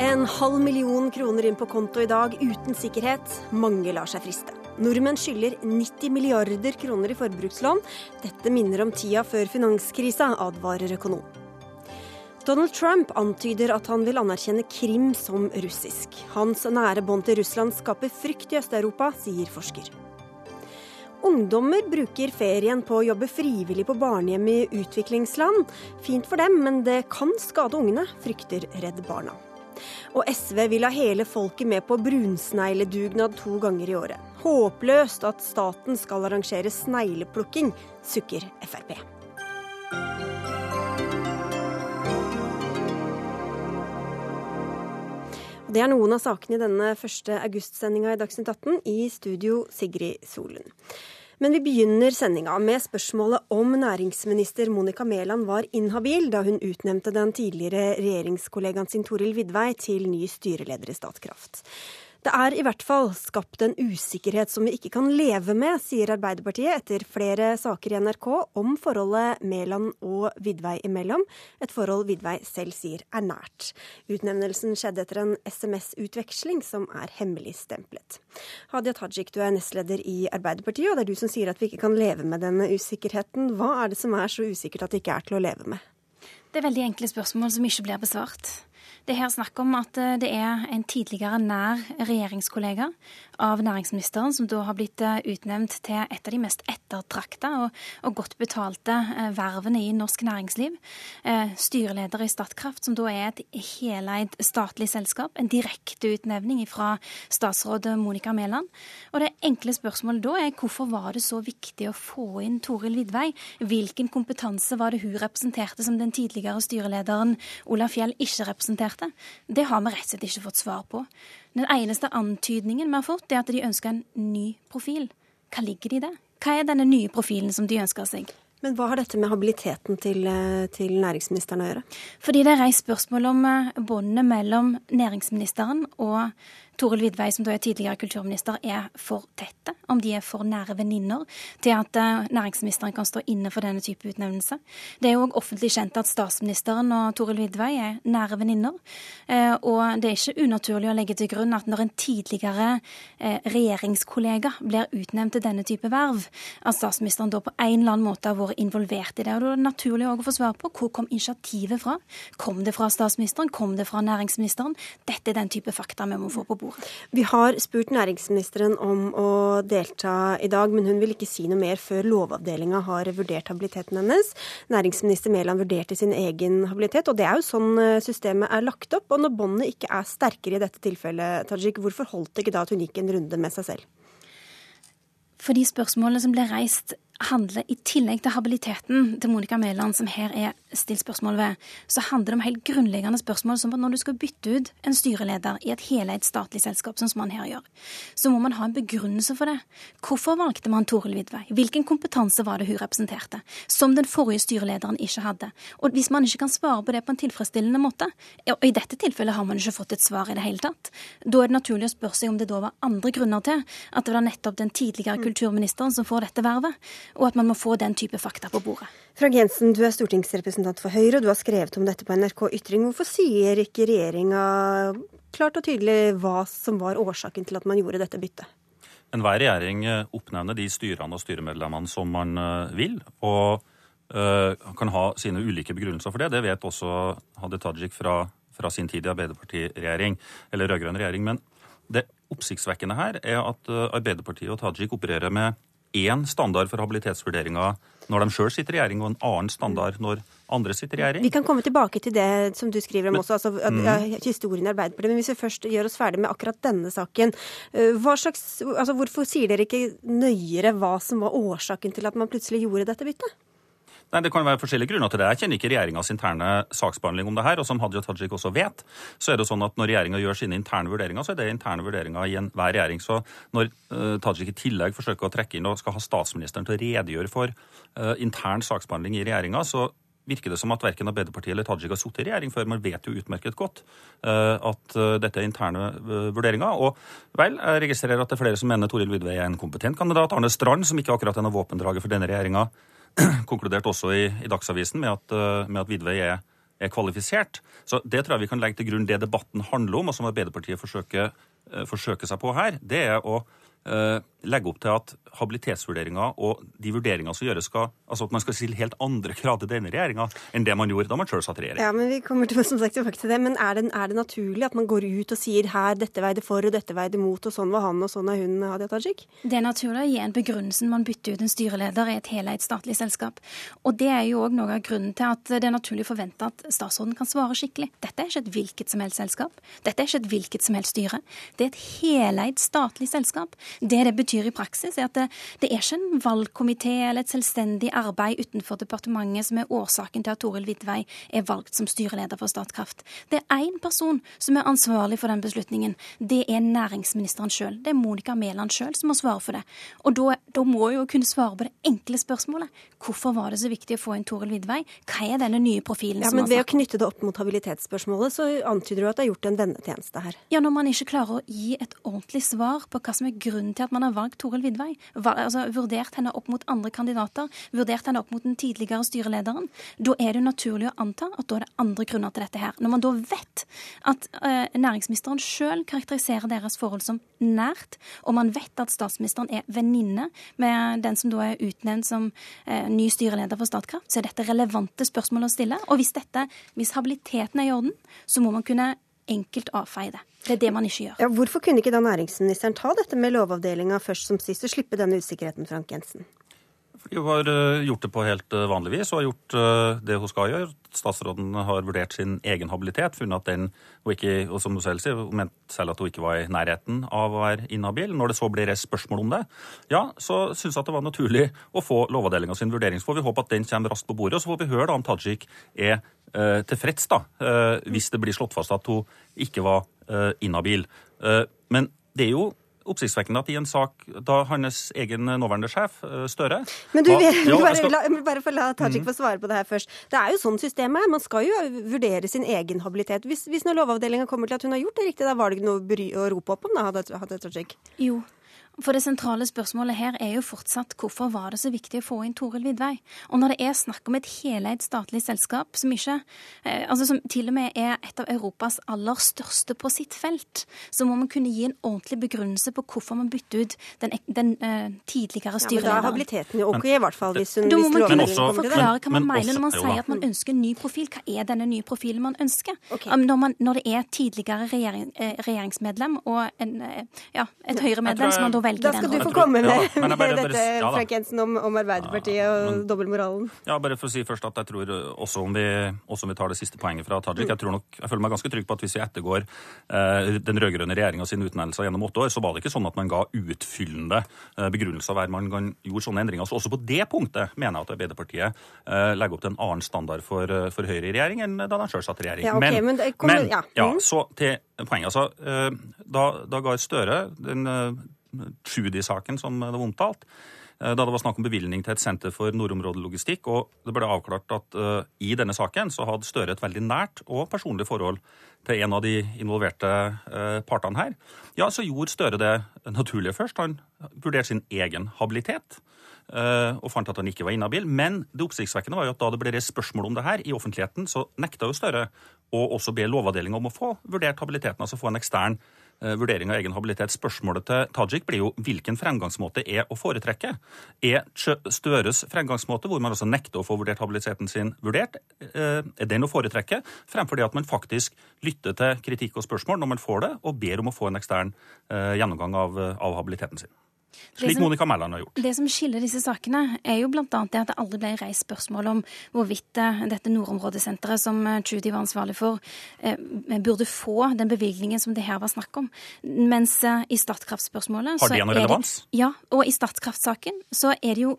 En halv million kroner inn på konto i dag uten sikkerhet. Mange lar seg friste. Nordmenn skylder 90 milliarder kroner i forbrukslån. Dette minner om tida før finanskrisa, advarer økonom. Donald Trump antyder at han vil anerkjenne Krim som russisk. Hans nære bånd til Russland skaper frykt i Øst-Europa, sier forsker. Ungdommer bruker ferien på å jobbe frivillig på barnehjem i utviklingsland. Fint for dem, men det kan skade ungene, frykter Redd Barna. Og SV vil ha hele folket med på brunsnegledugnad to ganger i året. Håpløst at staten skal arrangere snegleplukking, sukker Frp. Det er noen av sakene i denne første augustsendinga i Dagsnytt 18. I studio Sigrid Solund. Men vi begynner sendinga med spørsmålet om næringsminister Monica Mæland var inhabil da hun utnevnte den tidligere regjeringskollegaen sin Toril Vidvei til ny styreleder i Statkraft. Det er i hvert fall skapt en usikkerhet som vi ikke kan leve med, sier Arbeiderpartiet etter flere saker i NRK om forholdet Mæland og Vidvei imellom, et forhold Vidvei selv sier er nært. Utnevnelsen skjedde etter en SMS-utveksling som er hemmeligstemplet. Hadia Tajik, du er nestleder i Arbeiderpartiet, og det er du som sier at vi ikke kan leve med denne usikkerheten. Hva er det som er så usikkert at det ikke er til å leve med? Det er veldig enkle spørsmål som ikke blir besvart. Det er her snakk om at eh, det er en tidligere nær regjeringskollega av næringsministeren som da har blitt eh, utnevnt til et av de mest ettertrakta og, og, godt betalte eh, vervene i norsk næringsliv. Styreleder i Statkraft, som da er et heleid statlig selskap. En direkte utnevning fra statsråd Monica Mæland. Og det enkle spørsmålet da er hvorfor var det så viktig å få inn Toril Vidvei? Hvilken kompetanse var det hun representerte som den tidligere styrelederen Olaf Fjell ikke representerte? Det har vi rett og slett ikke fått svar på. Den eneste antydningen vi har fått, er at de ønsker en ny profil. Hva ligger det i det? Hva er denne nye profilen som de ønsker seg? Men hva har dette med habiliteten til, eh, til næringsministeren å gjøre? Fordi det er reist spørsmål om eh, båndene mellom næringsministeren og Toril Vidvei, som da er tidligere kulturminister, er for tette, om de er for nære venninner til at eh, næringsministeren kan stå inne for denne type utnevnelse. Det er jo òg offentlig kjent at statsministeren og Toril Vidvei er nære venninner. Eh, og det er ikke unaturlig å legge til grunn at når en tidligere eh, regjeringskollega blir utnevnt til denne type verv, at statsministeren da på en eller annen måte har vært involvert i det. Og da er det naturlig å få svar på hvor kom initiativet fra? Kom det fra statsministeren? Kom det fra næringsministeren? Dette er den type fakta vi må få på bordet bordet. Vi har spurt næringsministeren om å delta i dag, men hun vil ikke si noe mer før Lovavdelinga har vurdert habiliteten hennes. Næringsminister Mæland vurderte sin egen habilitet, og det er jo sånn eh, systemet er lagt opp. Og når båndet ikke er sterkere i dette tilfellet, Tajik, hvorfor holdt det ikke da at hun gikk en runde med seg selv? Fordi spørsmålet som ble reist handler, i tillegg til habiliteten til Monica Mæland, som her er stilt spørsmål ved, så handler det om helt grunnleggende spørsmål som at når du skal bytte ut en styreleder i et heleid statlig selskap, sånn som man her gjør, så må man ha en begrunnelse for det. Hvorfor valgte man Toril Vidvei? Hvilken kompetanse var det hun representerte? Som den forrige styrelederen ikke hadde. Og hvis man ikke kan svare på det på en tilfredsstillende måte, og i dette tilfellet har man ikke fått et svar i det hele tatt, da er det naturlig å spørre seg om det da var andre grunner til at det var nettopp den tidligere kulturministeren som får dette vervet og at man må få den type fakta på bordet. Frank Jensen, du er stortingsrepresentant for Høyre, og du har skrevet om dette på NRK Ytring. Hvorfor sier ikke regjeringa klart og tydelig hva som var årsaken til at man gjorde dette byttet? Enhver regjering eh, oppnevner de styrene og styremedlemmene som man eh, vil. og uh, kan ha sine ulike begrunnelser for det. Det vet også Hadia Tajik fra, fra sin tid i Arbeiderpartiregjering, eller rød-grønn regjering. Men det oppsiktsvekkende her er at Arbeiderpartiet og Tajik opererer med én standard for habilitetsvurderinga når de sjøl sitter i regjering, og en annen standard når andre sitter i regjering. Vi kan komme tilbake til det som du skriver om men, også, altså at, mm. historien i Arbeiderpartiet. Men hvis vi først gjør oss ferdig med akkurat denne saken. Eh, slags, altså hvorfor sier dere ikke nøyere hva som var årsaken til at man plutselig gjorde dette byttet? Nei, Det kan være forskjellige grunner til det. Jeg kjenner ikke regjeringas interne saksbehandling om det her. Og som Hadia Tajik også vet, så er det sånn at når regjeringa gjør sine interne vurderinger, så er det interne vurderinger i enhver regjering. Så når uh, Tajik i tillegg forsøker å trekke inn og skal ha statsministeren til å redegjøre for uh, intern saksbehandling i regjeringa, så virker det som at verken Arbeiderpartiet eller Tajik har sittet i regjering før. Man vet jo utmerket godt uh, at dette er interne vurderinger. Og vel, jeg registrerer at det er flere som mener Toril Vidvei er en kompetent kandidat. Arne Strand, som ikke akkurat er noe våpendrager for denne regjeringa, konkluderte også i, i Dagsavisen med at, med at Vidvei er, er, kvalifisert. Så Det tror jeg vi kan legge til grunn det debatten handler om, og som Arbeiderpartiet forsøker, forsøker seg på her. Det er å uh, legge opp til at habilitetsvurderinger og de vurderinger som gjøres, skal, altså at man skal stille helt andre krav til denne regjeringa enn det man gjorde da man sjøl satt i regjering. Ja, men vi kommer til, som sagt, tilbake til det. Men er det, er det, naturlig at man går ut og sier her dette veide for og dette veide mot, og sånn var han og sånn er hun, Hadia Tajik? Det er naturlig å gi en begrunnelse når man bytter ut en styreleder i et heleid statlig selskap. Og det er jo òg noe av grunnen til at det er naturlig å forvente at statsråden kan svare skikkelig. Dette er ikke et hvilket som helst selskap. Dette er ikke et hvilket som helst styre. Det er et heleid statlig selskap. Det det betyr i praksis, er at det, det er ikke en valgkomité eller et selvstendig arbeid utenfor departementet som er årsaken til at Toril Vidvei er valgt som styreleder for Statkraft. Det er én person som er ansvarlig for den beslutningen. Det er næringsministeren sjøl. Det er Monica Mæland sjøl som må svare for det. Og da, da må jo kunne svare på det enkle spørsmålet. Hvorfor var det så viktig å få inn Toril Vidvei? Hva er denne nye profilen ja, som men Ved å knytte det opp mot habilitetsspørsmålet, så antyder du at det er gjort en vennetjeneste her. Ja, når man ikke klarer å gi et ordentlig svar på hva som er grunnen til at man har valgt Toril Vidvei, altså vurdert henne opp mot andre kandidater, vurdert henne opp mot den tidligere styrelederen, da er det naturlig å anta at da er det andre grunner til dette her. Når man da vet at uh, næringsministeren sjøl karakteriserer deres forhold som nært, og man vet at statsministeren er venninne med den som da er utnevnt som uh, ny styreleder for Statkraft, så er dette relevante spørsmål å stille. Og hvis, dette, hvis habiliteten er i orden, så må man kunne enkelt avfeie det. Det er det man ikke gjør. Ja, hvorfor kunne ikke da næringsministeren ta dette med Lovavdelinga først som sist, og slippe denne usikkerheten, Frank Jensen? Hun har eh, gjort det på helt eh, vanlig vis og har gjort eh, det hun skal gjøre. Statsråden har vurdert sin egen habilitet, funnet at den og, ikke, og som hun selv sier, hun mente selv at hun ikke var i nærheten av å være inhabil. Når det så blir reist spørsmål om det, ja, så syns jeg at det var naturlig å få Lovavdelinga sin vurdering. Så får vi håpe at den kommer raskt på bordet, og så får vi høre da om Tajik er eh, tilfreds, da, eh, hvis det blir slått fast at hun ikke var eh, inhabil. men det er jo oppsiktsvekkende at i en sak da hans egen nåværende sjef, eh, Støre Men du, var, jo, bare, skal... la, bare la Tajik mm. få svare på det her først. Det er jo sånn systemet er. Man skal jo vurdere sin egen habilitet. Hvis, hvis når Lovavdelinga kommer til at hun har gjort det riktig, da var det ikke noe å rope opp om, da, hadde Tajik? Jo, for det sentrale spørsmålet her er jo fortsatt hvorfor var det så viktig å få inn Toril Vidvei? Og når det er snakk om et heleid statlig selskap som ikke eh, altså som til og med er et av Europas aller største på sitt felt, så må man kunne gi en ordentlig begrunnelse på hvorfor man bytter ut den, den uh, tidligere styrelederen. Ja, men da er habiliteten jo ok, i hvert fall. Hvis hun, da må man kunne forklare hva man mener når man sier at man ønsker en ny profil. Hva er denne nye profilen man ønsker? Okay. Um, når, man, når, det er tidligere regjering, eh, regjeringsmedlem og en, ja, et Høyre-medlem som man da velge Da skal du få komme med, ja, med dette, ja, Frank Jensen, om, om Arbeiderpartiet ja, og dobbeltmoralen. Ja, bare for å si først at jeg tror, eh, også om vi, også om vi tar det siste poenget fra Tajik, mm. jeg tror nok, jeg føler meg ganske trygg på at hvis vi ettergår eh, den rød-grønne regjeringa sine utnevnelser gjennom åtte år, så var det ikke sånn at man ga utfyllende eh, begrunnelser hver man gjorde sånne endringer. Så også på det punktet mener jeg at Arbeiderpartiet eh, legger opp til en annen standard for, eh, for Høyre i regjering enn da de sjøl satt i regjering. Ja, okay, men, men, kommer, men ja. Mm. så til poenget. Altså, eh, da, da Gahr Støre den Tschudi-saken som det var omtalt, eh, da det var snakk om bevilgning til et senter for nordområdelogistikk. Og det ble avklart at uh, i denne saken så hadde Støre et veldig nært og personlig forhold til en av de involverte uh, partene her. Ja, så gjorde Støre det naturlige først. Han vurderte sin egen habilitet. Uh, og fant at han ikke var inhabil. Men det oppsiktsvekkende var jo at da det ble reist spørsmål om det her i offentligheten, så nekta jo Støre å også be Lovavdelinga om å få vurdert habiliteten, altså få en ekstern vurdering av egen habilitet. Spørsmålet til Tajik blir jo hvilken fremgangsmåte er å foretrekke. Er Støres fremgangsmåte, hvor man altså nekter å få vurdert habiliteten sin vurdert, eh, er den å foretrekke, fremfor det at man faktisk lytter til kritikk og spørsmål når man får det, og ber om å få en ekstern eh, gjennomgang av, av habiliteten sin? Slik Monica Mæland har gjort. Det som skiller disse sakene, er jo bl.a. det at det aldri ble reist spørsmål om hvorvidt eh, dette nordområdesenteret som eh, var ansvarlig for, eh, burde få den bevilgningen som det her var snakk om. Mens i Statkraft-spørsmålet Har det en relevans? Ja, og i Statkraft-saken så er det jo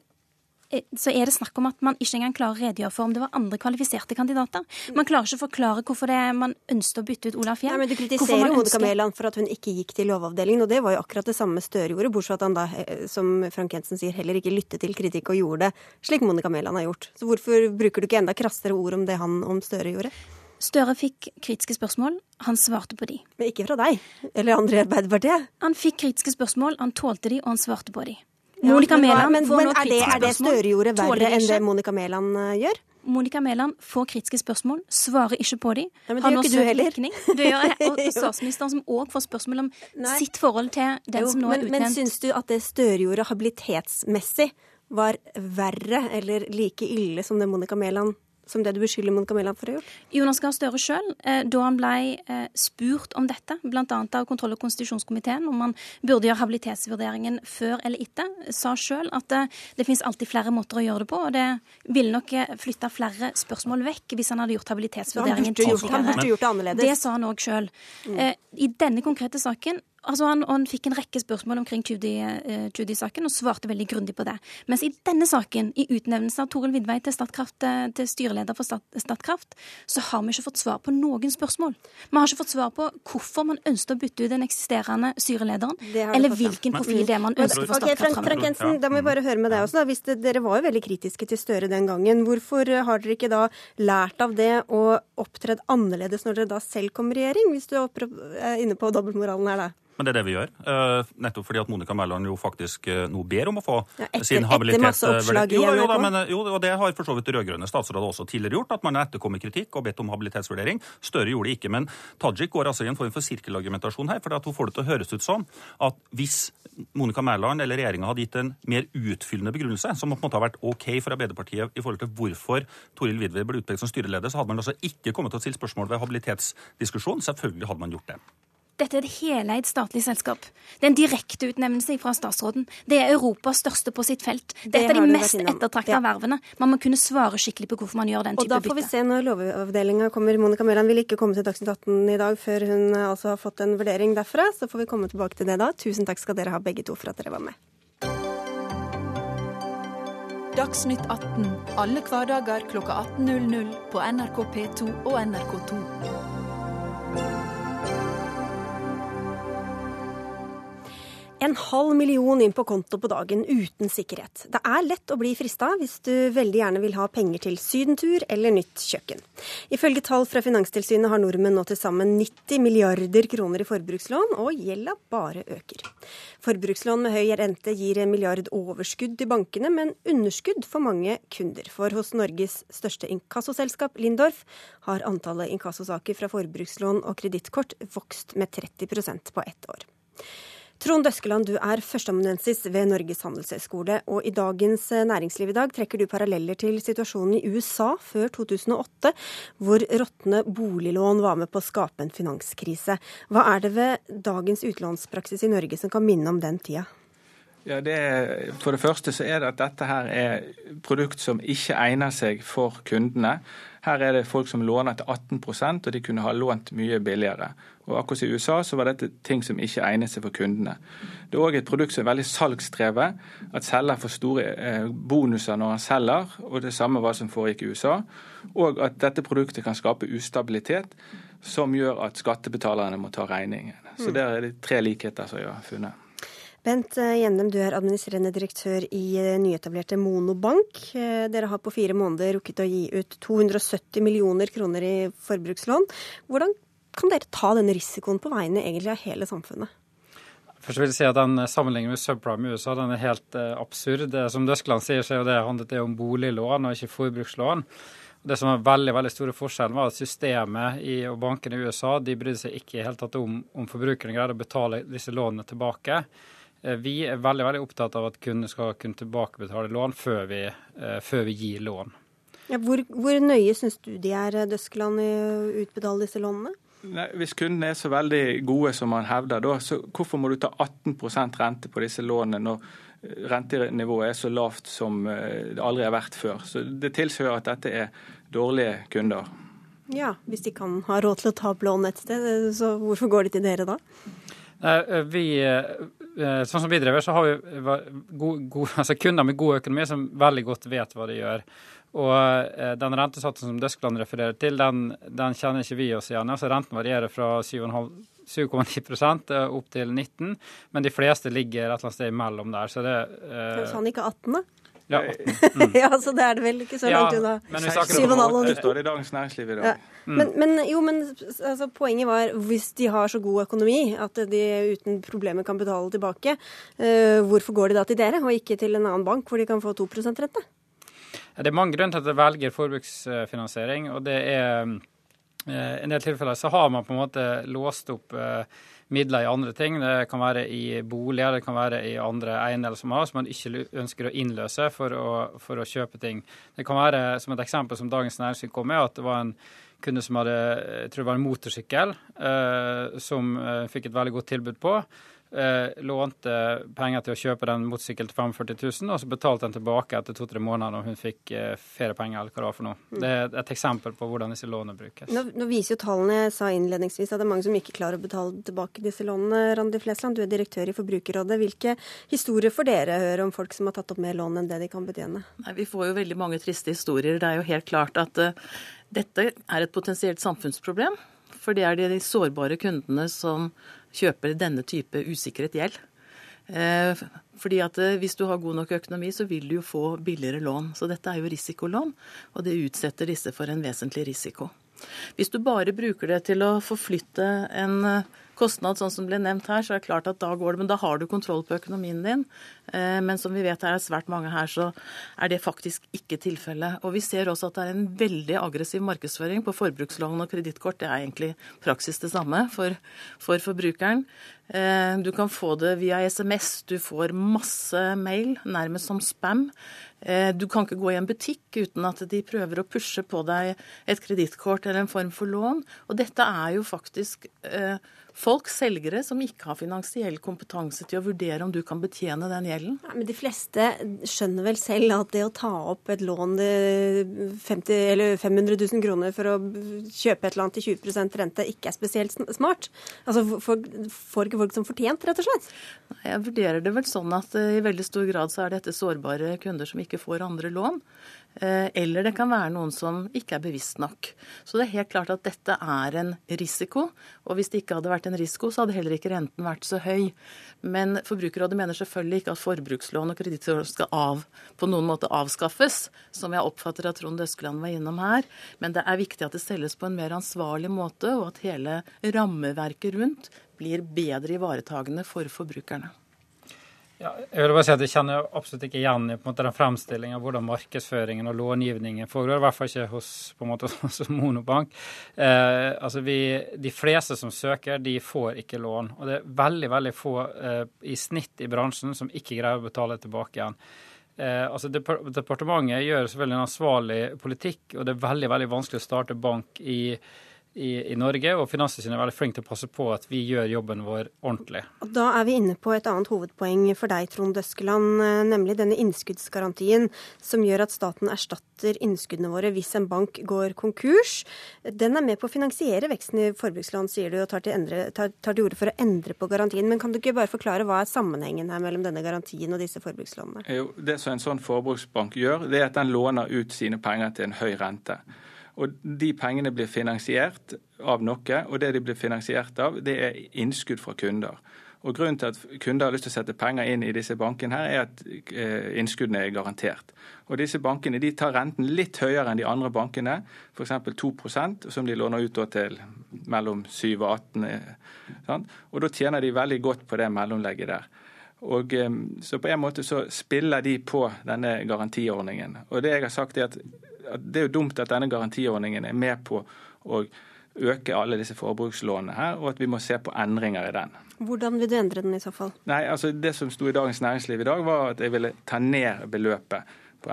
så er det snakk om at man ikke engang klarer å redegjøre for om det var andre kvalifiserte kandidater. Man klarer ikke å forklare hvorfor det er man ønsket å bytte ut Olaf men Du kritiserer Hode Kameland for at hun ikke gikk til Lovavdelingen, og det var jo akkurat det samme Støre gjorde, bortsett fra at han da, eh, som Frank Jensen sier, heller ikke lyttet til kritikk og gjorde det slik Monica Mæland har gjort. Så hvorfor bruker du ikke enda krassere ord om det han om Støre gjorde? Støre fikk kritiske spørsmål. Han svarte på de. Men ikke fra deg eller andre i Arbeiderpartiet? Han fikk kritiske spørsmål, han tålte de, og han svarte på de. Monica Mæland men, får nå det, kritiske er det spørsmål. Støre gjorde verre enn det Monica Mæland eh, gjør? Monica Mæland får kritiske spørsmål, svarer ikke på dem. Ja, det gjør ikke du heller. Det gjør jeg. Og statsministeren som òg får spørsmål om Nei. sitt forhold til den Jo, som nå er utnevnt. men syns du at det Støre gjorde habilitetsmessig var verre eller like ille som det Monica Mæland som det du beskylder Monica Camilla, for å ha gjort? Jonas Gahr Støre sjøl, da han ble eh, spurt om dette, bl.a. av kontroll- og konstitusjonskomiteen, om han burde gjøre habilitetsvurderingen før eller etter, sa sjøl at det, det finnes alltid flere måter å gjøre det på, og det ville nok eh, flytta flere spørsmål vekk hvis han hadde gjort habilitetsvurderingen gjort, han burde gjort det annerledes. Det sa han òg sjøl. Eh, I denne konkrete saken altså han, han fikk en rekke spørsmål omkring Judy- eh, Judy-saken og svarte veldig grundig på det. Mens i denne saken, i utnevnelsen av Toril Vidvei til, eh, til styreleder for Stat, Statkraft, så har vi ikke fått svar på noen spørsmål. Vi har ikke fått svar på hvorfor man ønsket å bytte ut den eksisterende styrelederen, eller hvilken profil det er man ønsker for Statkraft Frank. Frank Jensen, da må vi bare høre med deg også. Da. Hvis det, dere var jo veldig kritiske til Støre den gangen. Hvorfor har dere ikke da lært av det og opptredd annerledes når dere da selv kommer i regjering? Hvis du er er inne på dobbeltmoralen her, da. Men det er det vi gjør. Uh, nettopp fordi at Monica Mæland jo faktisk uh, nå ber om å få Ja, etter- sin etter habilitet masse oppslag i Jo, jo, da, men, eh, jo, og det har for så vidt rød-grønne statsråder også tidligere gjort, at man har etterkommet kritikk og bedt om habilitetsvurdering. Støre gjorde det ikke. Men Tajik går altså i en form for sirkelargumentasjon her, for hun får det til å høres ut sånn at hvis Monica Mæland eller regjeringa hadde gitt en mer utfyllende begrunnelse, som på en måte har vært OK for Arbeiderpartiet i forhold til hvorfor Toril Vidvei ble utpekt som styreleder, så hadde man altså ikke kommet til å stille spørsmål ved habilitetsdiskusjonen. Selvfølgelig hadde man gjort det. Dette er et heleid statlig selskap. Det er en direkteutnevnelse fra statsråden. Det er Europas største på sitt felt. Det er de mest ettertraktede ettertrakta Ja. vervene. Man må kunne svare skikkelig på hvorfor man gjør den type bytte. Og da får vi bytte. se når Lovavdelinga kommer. Monica Mæland vil ikke komme til Dagsnytt 18 i dag før hun eh, altså har fått en vurdering derfra. Så får vi komme tilbake til det da. Tusen takk skal dere ha begge to for at dere var med. Dagsnytt 18 alle hverdager klokka 18.00 på NRK P2 og NRK2. En halv million inn på konto på dagen uten sikkerhet. Det er lett å bli frista hvis du veldig gjerne vil ha penger til sydentur eller nytt kjøkken. Ifølge tall fra Finanstilsynet har nordmenn nå til sammen 90 milliarder kroner i forbrukslån, og gjelda bare øker. Forbrukslån med høy rente gir en milliard overskudd til bankene, men underskudd for mange kunder. For hos Norges største inkassoselskap, Lindorf, har antallet inkassosaker fra forbrukslån og kredittkort vokst med 30% på ett år. Trond Døskeland, du er førsteamanuensis ved Norges handelshøyskole, og i dagens eh, Næringsliv i dag trekker du paralleller til situasjonen i USA før 2008, hvor råtne boliglån var med på å skape en finanskrise. Hva er det ved dagens utlånspraksis i Norge som kan minne om den tida? Ja, det for det første så er det at dette her er produkt som ikke egner seg for kundene. Her er det folk som låner til 18% og de kunne ha lånt mye billigere. Og akkurat i USA så var dette ting som ikke egnet seg for kundene. Det er òg et produkt som er veldig salgsdrevet. At selger får store eh, bonuser når han selger, og det samme hva som foregikk i USA. Og at dette produktet kan skape ustabilitet, som gjør at skattebetalerne må ta regningen. Så der er det tre likheter som jeg har funnet. Bent eh, Gjennem, du er administrerende direktør i eh, nyetablerte Monobank. Eh, Dere har på fire måneder rukket å gi ut 270 millioner kroner i forbrukslån. Hvordan kan dere ta denne risikoen på vegne av hele samfunnet? Først vil jeg si at den Sammenligningen med subprime i USA den er helt absurd. Som Døskeland sier, så det handlet det om boliglån og ikke forbrukslån. Det som er veldig veldig store forskjellen var at systemet i, og bankene i USA de brydde seg ikke helt tatt om om forbrukerne greide å betale disse lånene tilbake. Eh, Vi er veldig veldig opptatt av at kundene skal kunne tilbakebetale lån før vi, eh, før vi gir lån. Ja, hvor, hvor nøye syns du de er, eh, Døskeland, i å utbetale disse lånene? Nei, hvis kundene er så veldig gode som man hevder, da, så hvorfor må du ta 18% rente på disse lånene når rentenivået er så lavt som det aldri har vært før? Så Det tilsier at dette er dårlige kunder. Ja, hvis de kan ha råd til å ta opp lån et sted, så hvorfor går de til dere da? Nei, eh, vi, sånn som vi driver, så har vi god, go- go- altså kunder med god økonomi som veldig godt vet hva de gjør. Og eh, den rentesatsen som Døskland refererer til, den, den kjenner ikke vi oss igjen. Altså, renten varierer fra 7,5 7,9 eh, opp til 19 men de fleste ligger et eller annet sted imellom der. Så det, eh, Så han ikke 18, da? Ja. ja, så det er det vel ikke så langt unna. men vi snakker Syv og en står det i Dagens Næringsliv i dag. Ja. Men, men, jo, men altså, poenget var hvis de har så god økonomi at de uten problemer kan betale tilbake, uh, hvorfor går de da til dere og ikke til en annen bank hvor de kan få 2 rente? Ja, Det er mange grunner til at jeg velger forbruksfinansiering. og det er eh, en del tilfeller så har man på en måte låst opp eh, midler i andre ting. Det kan være i boliger, det kan være i andre eiendeler som man har, som man ikke ønsker å innløse for å, for å kjøpe ting. Det kan være, som et eksempel som Dagens Næringsliv kom med, at det var en kunde som hadde jeg tror det var en motorsykkel, eh, som eh, fikk et veldig godt tilbud på. Eh, lånte penger til å kjøpe den motorsykkelen til 45 000, og så betalte den tilbake etter to-tre måneder når hun fikk eh, feriepenger. eller hva Det var for noe. Det er et eksempel på hvordan disse lånene brukes. Nå, nå viser jo tallene jeg sa innledningsvis at det er mange som ikke klarer å betale tilbake disse lånene. Randi Flesland, du er direktør i Forbrukerrådet. Hvilke historier får dere høre om folk som har tatt opp mer lån enn det de kan betjene? Nei, vi får jo veldig mange triste historier. Det er jo helt klart at uh, dette er et potensielt samfunnsproblem. For det er de sårbare kundene som kjøper denne type usikret gjeld. Eh, fordi at eh, Hvis du har god nok økonomi, så vil du jo få billigere lån. Så dette er jo risikolån, og det utsetter disse for en vesentlig risiko. Hvis du bare bruker det til å forflytte en eh, kostnad, sånn som ble nevnt her, så er det klart at da går det. Men da har du kontroll på økonomien din. Eh, men som vi vet her er svært mange her, så er det faktisk ikke tilfellet. Og vi ser også at det er en veldig aggressiv markedsføring på forbrukslån og kredittkort. Det er egentlig praksis det samme for, for forbrukeren. Eh, du kan få det via SMS, du får masse mail, nærmest som spam. Du kan ikke gå i en butikk uten at de prøver å pushe på deg et kredittkort eller en form for lån. Og dette er jo faktisk folk, selgere, som ikke har finansiell kompetanse til å vurdere om du kan betjene den gjelden. Ja, men de fleste skjønner vel selv at det å ta opp et lån 50, eller 500 000 kroner for å kjøpe et eller annet til 20% rente, ikke er spesielt smart? Altså, Får, ikke folk som fortjent, rett og slett? Jeg vurderer det vel sånn at eh, i veldig stor grad så er dette sårbare kunder som ikke får andre lån. Eh, eller det kan være noen som ikke er bevisst nok. Så det er helt klart at dette er en risiko. Og hvis det ikke hadde vært en risiko, så hadde heller ikke renten vært så høy. Men Forbrukerrådet mener selvfølgelig ikke at forbrukslån og kredittlån skal av, på noen måte avskaffes, som jeg oppfatter at Trond Øskeland var innom her. Men det er viktig at det selges på en mer ansvarlig måte, og at hele rammeverket rundt blir bedre ivaretagende for forbrukerne. Ja, jeg vil bare si at jeg kjenner absolutt ikke igjen på en måte, den fremstillingen av hvordan markedsføringen og långivningen foregår. I hvert fall ikke hos, på en måte, Monobank. Eh, altså vi, de fleste som søker, de får ikke lån. Og det er veldig veldig få eh, i snitt i bransjen som ikke greier å betale tilbake igjen. Eh, altså Departementet gjør selvfølgelig en ansvarlig politikk, og det er veldig veldig vanskelig å starte bank i i, i, Norge, og Finanstilsynet er veldig flink til å passe på at vi gjør jobben vår ordentlig. Og Da er vi inne på et annet hovedpoeng for deg, Trond Døskeland, eh, nemlig denne innskuddsgarantien som gjør at staten erstatter innskuddene våre hvis en bank går konkurs. Den er med på å finansiere veksten i forbrukslån, sier du, og tar til, endre, tar, tar til orde for å endre på garantien. Men kan du ikke bare forklare hva er sammenhengen her mellom denne garantien og disse forbrukslånene? Jo, det som en sånn forbruksbank gjør, det er at den låner ut sine penger til en høy rente. Og De pengene blir finansiert av noe, og det de blir finansiert av, det er innskudd fra kunder. Og Grunnen til at kunder har lyst til å sette penger inn i disse bankene, her er at eh, innskuddene er garantert. Og Disse bankene de tar renten litt høyere enn de andre bankene, f.eks. 2% som de låner ut til mellom 7 og 18 eh, sant? Og Da tjener de veldig godt på det mellomlegget der. Og eh, så På en måte så spiller de på denne garantiordningen. Og det jeg har sagt er at det er jo dumt at denne garantiordningen er med på å øke alle disse forbrukslånene her, og at vi må se på endringer i den. Hvordan vil du endre den i så fall? Nei, altså Det som sto i Dagens Næringsliv i dag, var at jeg ville ta ned beløpet på,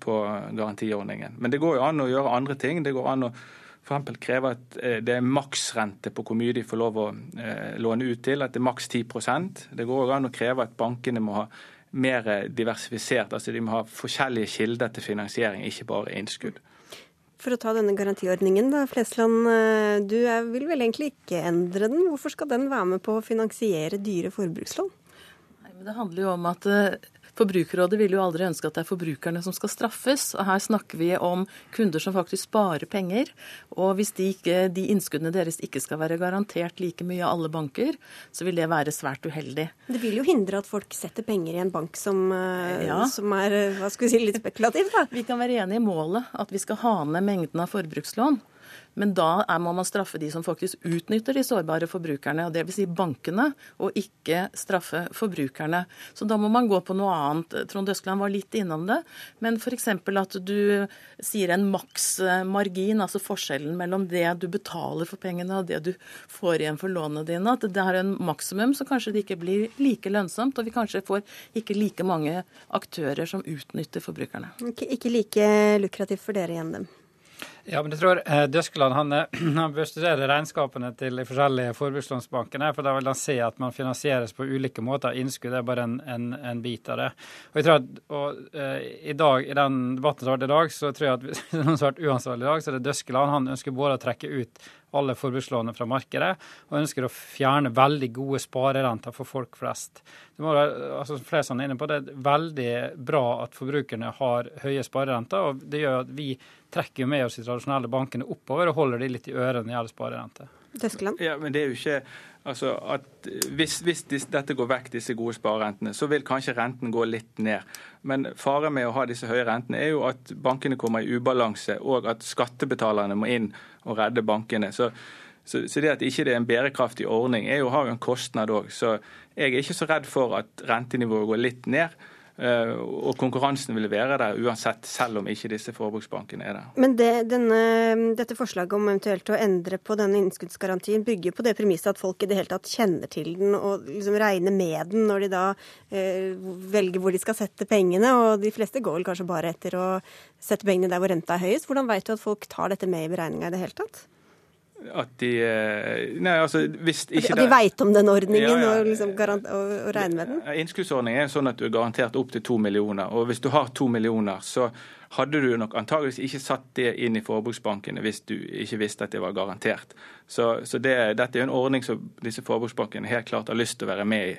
på garantiordningen. Men det går jo an å gjøre andre ting. Det går an å f.eks. kreve at eh, det er maksrente på hvor mye de får lov å eh, låne ut til, at det er maks 10% Det går an å kreve at bankene må ha mer diversifisert. altså De må ha forskjellige kilder til finansiering, ikke bare innskudd. For å ta denne garantiordningen, da, Flesland. Eh, du vil vel egentlig ikke endre den. Hvorfor skal den være med på å finansiere dyre forbrukslån? Nei, men Det handler jo om at eh, Forbrukerrådet vil jo aldri ønske at det er forbrukerne som skal straffes. og Her snakker vi om kunder som faktisk sparer penger. Og hvis de, ikke, de innskuddene deres ikke skal være garantert like mye av alle banker, så vil det være svært uheldig. Det vil jo hindre at folk setter penger i en bank som, eh, ja. som er hva skal vi si, litt spekulativ, da. Vi kan være enige i målet, at vi skal ha ned mengden av forbrukslån. Men da må man straffe de som faktisk utnytter de sårbare forbrukerne, og dvs. Si bankene, og ikke straffe forbrukerne. Så da må man gå på noe annet. Trond Øskeland var litt innom det. Men f.eks. at du sier en maksmargin, altså forskjellen mellom det du betaler for pengene og det du får igjen for lånene dine. At det er en maksimum, så kanskje det ikke blir like lønnsomt, og vi kanskje får ikke like mange aktører som utnytter forbrukerne. Ikke, ikke like lukrativt for dere igjen, dem. Ja, men jeg tror eh, Døskeland han, eh, han bør studere regnskapene til de forskjellige forbrukslånsbankene. For da vil han se at man finansieres på ulike måter. Innskudd er bare en, en, en bit av det. Og jeg tror at og, eh, i dag, i den debatten som har vært i dag, så tror jeg at noen har vært uansvarlig i dag, så er det Døskeland. Han ønsker både å trekke ut alle forbrukslånene fra markedet, og ønsker å fjerne veldig gode sparerenter for folk flest. Det må altså flere som er inne på, det er veldig bra at forbrukerne har høye sparerenter, og det gjør at vi trekker med oss de tradisjonelle bankene oppover og holder de litt i ørene når det gjelder sparerente. Ja, men det er jo ikke altså at hvis, hvis dette går vekk, disse gode sparerentene, så vil kanskje renten gå litt ned. Men faren med å ha disse høye rentene er jo at bankene kommer i ubalanse, og at skattebetalerne må inn og redde bankene. Så, så, så det at ikke det er en bærekraftig ordning, er jo, har jo en kostnad òg. Så jeg er ikke så redd for at rentenivået går litt ned. Eh, og konkurransen vil være der uansett, selv om ikke disse forbruksbankene er der. Men det, denne, dette forslaget om eventuelt å endre på denne innskuddsgarantien bygger på det premisset at folk i det hele tatt kjenner til den og liksom regner med den når de da eh, velger hvor de skal sette pengene. Og de fleste går vel kanskje bare etter å sette pengene der hvor renta er høyest. Hvordan vet du at folk tar dette med i beregninga i det hele tatt? At de eh, Nei, altså hvis ikke At de veit om den ordningen ja, ja. Og, liksom garant, og, og, regner med den? Innskuddsordningen er sånn at du er garantert opp til to millioner. Og hvis du har to millioner, så hadde du nok antageligvis ikke satt det inn i forbruksbankene hvis du ikke visste at det var garantert. Så, så det, dette er en ordning som disse forbruksbankene helt klart har lyst til å være med i.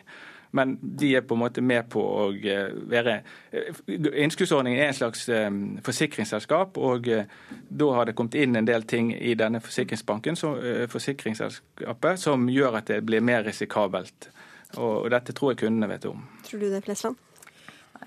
Men de er på en måte med på å eh, være eh, Innskuddsordningen er en slags eh, forsikringsselskap, og da har det kommet inn en del ting i denne forsikringsbanken, så, forsikringsselskapet, som gjør at det blir mer risikabelt. Og, dette tror jeg kundene vet om. Tror du det, Flesland?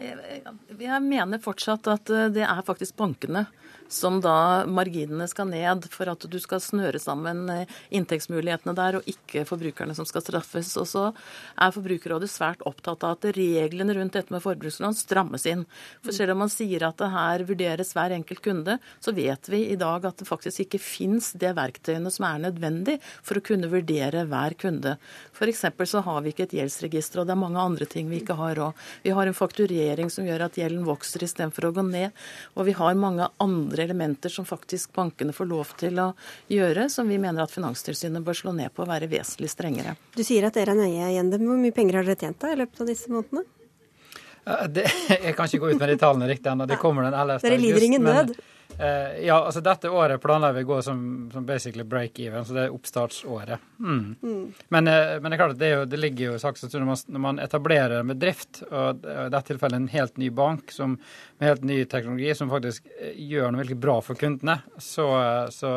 Jeg mener fortsatt at det er faktisk bankene som da marginene skal ned for at du skal snøre sammen eh, inntektsmulighetene der, og ikke forbrukerne som skal straffes. Og så er Forbrukerrådet svært opptatt av at reglene rundt dette med forbrukslån strammes inn. For selv om man sier at det her vurderes hver enkelt kunde, så vet vi i dag at det faktisk ikke fins det verktøyene som er nødvendig for å kunne vurdere hver kunde. F.eks. så har vi ikke et gjeldsregister, og det er mange andre ting vi ikke har òg. Vi har en fakturering som gjør at gjelden vokser istedenfor å gå ned. Og vi har mange andre andre elementer som faktisk bankene får lov til å gjøre, som vi mener at Finanstilsynet bør slå ned på og være vesentlig strengere. Du sier at dere er nøye igjen. Hvor mye penger har dere tjent da i løpet av disse månedene? Det, jeg kan ikke gå ut med de tallene riktig ennå. Det kommer den 11. august. Dere lider ingen nød? Uh, ja, altså dette året planlegger vi å gå som, som basically break-even, så det er oppstartsåret. Mm. Mm. Men, uh, men, det er klart at det, jo, det ligger jo i saken når, når man etablerer en bedrift, og i dette tilfellet en helt ny bank som, med helt ny teknologi, som faktisk eh, gjør noe veldig bra for kundene, så, så,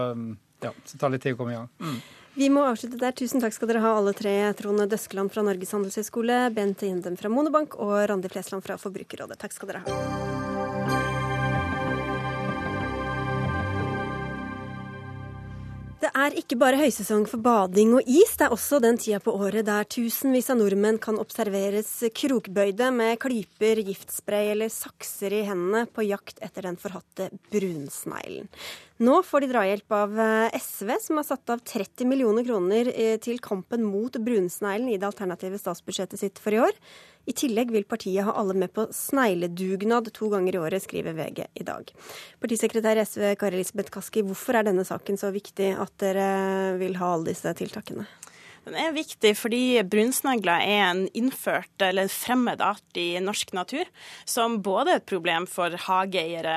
ja, så tar det litt tid å komme i gang. Mm. Vi må avslutte der. Tusen takk skal dere ha alle tre. Trone Døskeland fra Norges handelshøyskole, Bent Jendem fra Monobank og Randi Flesland fra Forbrukerrådet. Takk skal dere ha. Det er ikke bare høysesong for bading og is, det er også den tida på året der tusenvis av nordmenn kan observeres krokbøyde med klyper, giftspray eller sakser i hendene på jakt etter den forhatte brunsneglen. Nå får de drahjelp av eh, SV, som har satt av 30 millioner kroner eh, til kampen mot brunsneglen i det alternative statsbudsjettet sitt for i år. I tillegg vil partiet ha alle med på snegledugnad to ganger i året, skriver VG i dag. Partisekretær SV Kari Elisabeth Kaski, hvorfor er denne saken så viktig at dere vil ha alle disse tiltakene? Den er viktig fordi brunsnegler er en innført eller fremmed art i norsk natur, som både er et problem for hageeiere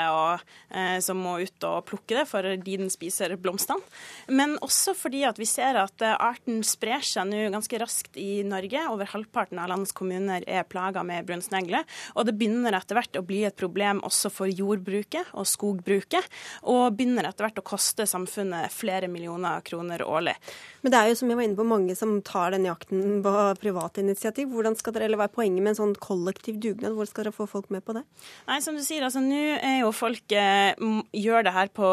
eh, som må ut og plukke det fordi den spiser blomstene, men også fordi at vi ser at eh, arten sprer seg nå ganske raskt i Norge. Over halvparten av landets kommuner er plaga med brunsnegler, og det begynner etter hvert å bli et problem også for jordbruket og skogbruket, og begynner etter hvert å koste samfunnet flere millioner kroner årlig. Men det er jo som jeg var inne på mange som tar den jakten på private initiativ. Hvordan skal dere, eller Hva er poenget med en sånn kollektiv dugnad? Hvor skal dere få folk med på det? Nei, som du sier, altså Nå er jo folk eh, gjør det her på,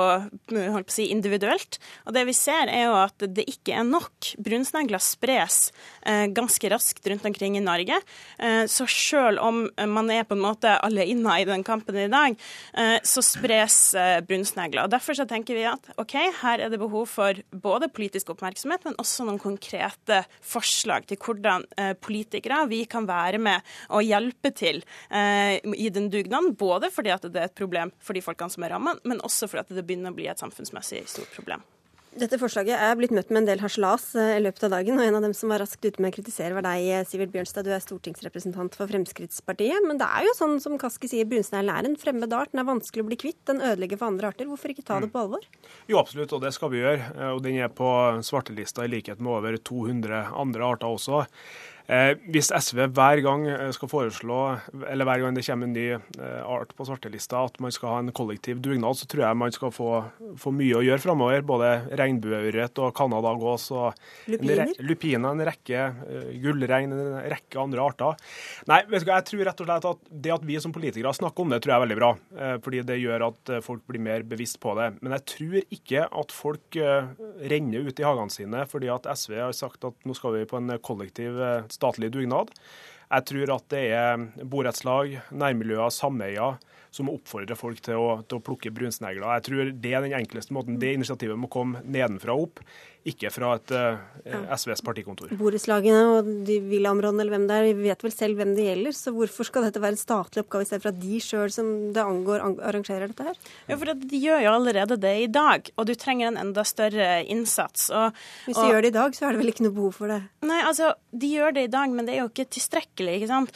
holdt på å si, individuelt. Og det vi ser er jo at det ikke er nok. Brunsnegler spres eh, ganske raskt rundt omkring i Norge. Eh, så selv om man er på en måte alle inne i den kampen i dag, eh, så spres eh, brunsnegler. Og Derfor så tenker vi at OK, her er det behov for både politisk oppmerksomhet, men også noen konkrete forslag til hvordan eh, politikere vi kan være med og hjelpe til eh, i den dugnaden. Både fordi at det er et problem for de folkene som er rammet, men også fordi at det begynner å bli et samfunnsmessig stort problem. Dette forslaget er blitt møtt med en del harselas eh, i løpet av dagen. og En av dem som var raskt ute med å kritisere, var deg, eh, Sivert Bjørnstad. Du er stortingsrepresentant for Fremskrittspartiet. Men det er jo sånn som Kaski sier, brunsneglen er en fremmed art. Den er vanskelig å bli kvitt. Den ødelegger for andre arter. Hvorfor ikke ta det på alvor? Jo, absolutt, og det skal vi gjøre. Og den er på svartelista i likhet med over 200 andre arter også. Eh, hvis SV hver gang eh, skal foreslå, eller hver gang det kommer en ny eh, art på svartelista, at man skal ha en kollektiv dugnad, så tror jeg man skal få, få mye å gjøre framover. Både regnbueørret og canadagås og lupiner. En, lupiner, en rekke gullregn, en rekke andre arter. Nei, vet du hva, jeg tror rett og slett at det at vi som politikere snakker om det, tror jeg er veldig bra. Fordi det gjør at folk blir mer bevisst på det. Men jeg tror ikke at folk renner ut i hagene sine fordi at SV har sagt at nå skal vi på en kollektiv statlig dugnad. Jeg tror at det er borettslag, nærmiljøer, sameier som oppfordrer folk til å, til å plukke brunsnegler. Jeg tror det er den enkleste måten. Det initiativet må komme nedenfra og opp, ikke fra et uh, eh, SVs partikontor. Borettslagene og de villaområdene eller hvem det er, vi vet vel selv hvem det gjelder. Så hvorfor skal dette være en statlig oppgave, i stedet for at de sjøl som det angår, arrangerer dette her? Ja, for De gjør jo allerede det i dag, og du trenger en enda større innsats. Og, Hvis de og, gjør det i dag, så er det vel ikke noe behov for det? Nei, altså, de gjør det i dag, men det er jo ikke tilstrekkelig. ikke sant?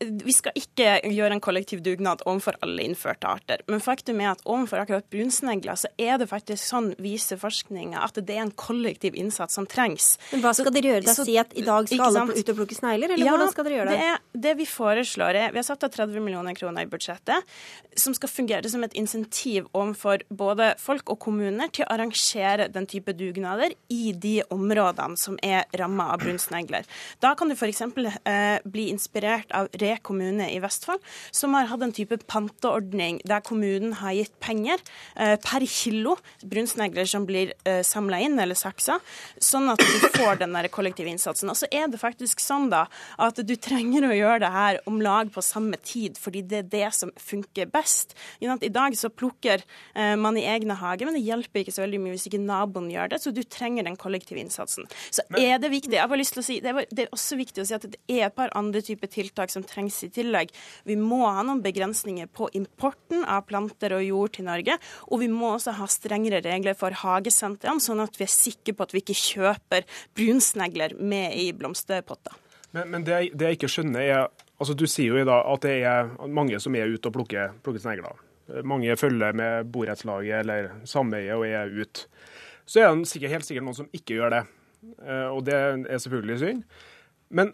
Vi skal ikke gjøre en kollektiv dugnad overfor alle innførte arter. Men faktum er at overfor akkurat brunsnegler så er det faktisk sånn, viser forskninga, at det er en kollektiv innsats som trengs. Men hva skal dere gjøre da? Si at i dag skal alle ut og plukke snegler, eller ja, hvordan skal dere gjøre det? det? Det vi foreslår er, Vi har satt av 30 millioner kroner i budsjettet, som skal fungere som et insentiv overfor både folk og kommuner til å arrangere den type dugnader i de områdene som er ramma av brunsnegler. Da kan du f.eks. Eh, bli inspirert av Re kommune i Vestfold, som har hatt en type panteordning der kommunen har gitt penger eh, per kilo brunsnegler som blir eh, samla inn eller saksa, sånn at du får den der kollektive innsatsen. Og så er det faktisk sånn da at du trenger å gjøre det her om lag på samme tid, fordi det er det som funker best. I dag så plukker eh, man i egne hager, men det hjelper ikke så veldig mye hvis ikke naboen gjør det, så du trenger den kollektive innsatsen. Så er det viktig, jeg har lyst til å si, det er, det er også viktig å si at det er et par andre typer tiltak som trengs i tillegg. Vi må ha noen begrensninger på importen av planter og jord til Norge. Og vi må også ha strengere regler for hagesentrene, sånn at vi er sikre på at vi ikke kjøper brunsnegler med i blomsterpotter. Men, men det, det, jeg ikke skjønner, er altså Du sier jo i dag at det er mange som er ute og plukker, plukker snegler. Mange følger med borettslaget eller sameiet og er ute. Så er det sikkert, helt sikkert noen som ikke gjør det. Eh, og det er selvfølgelig synd. Men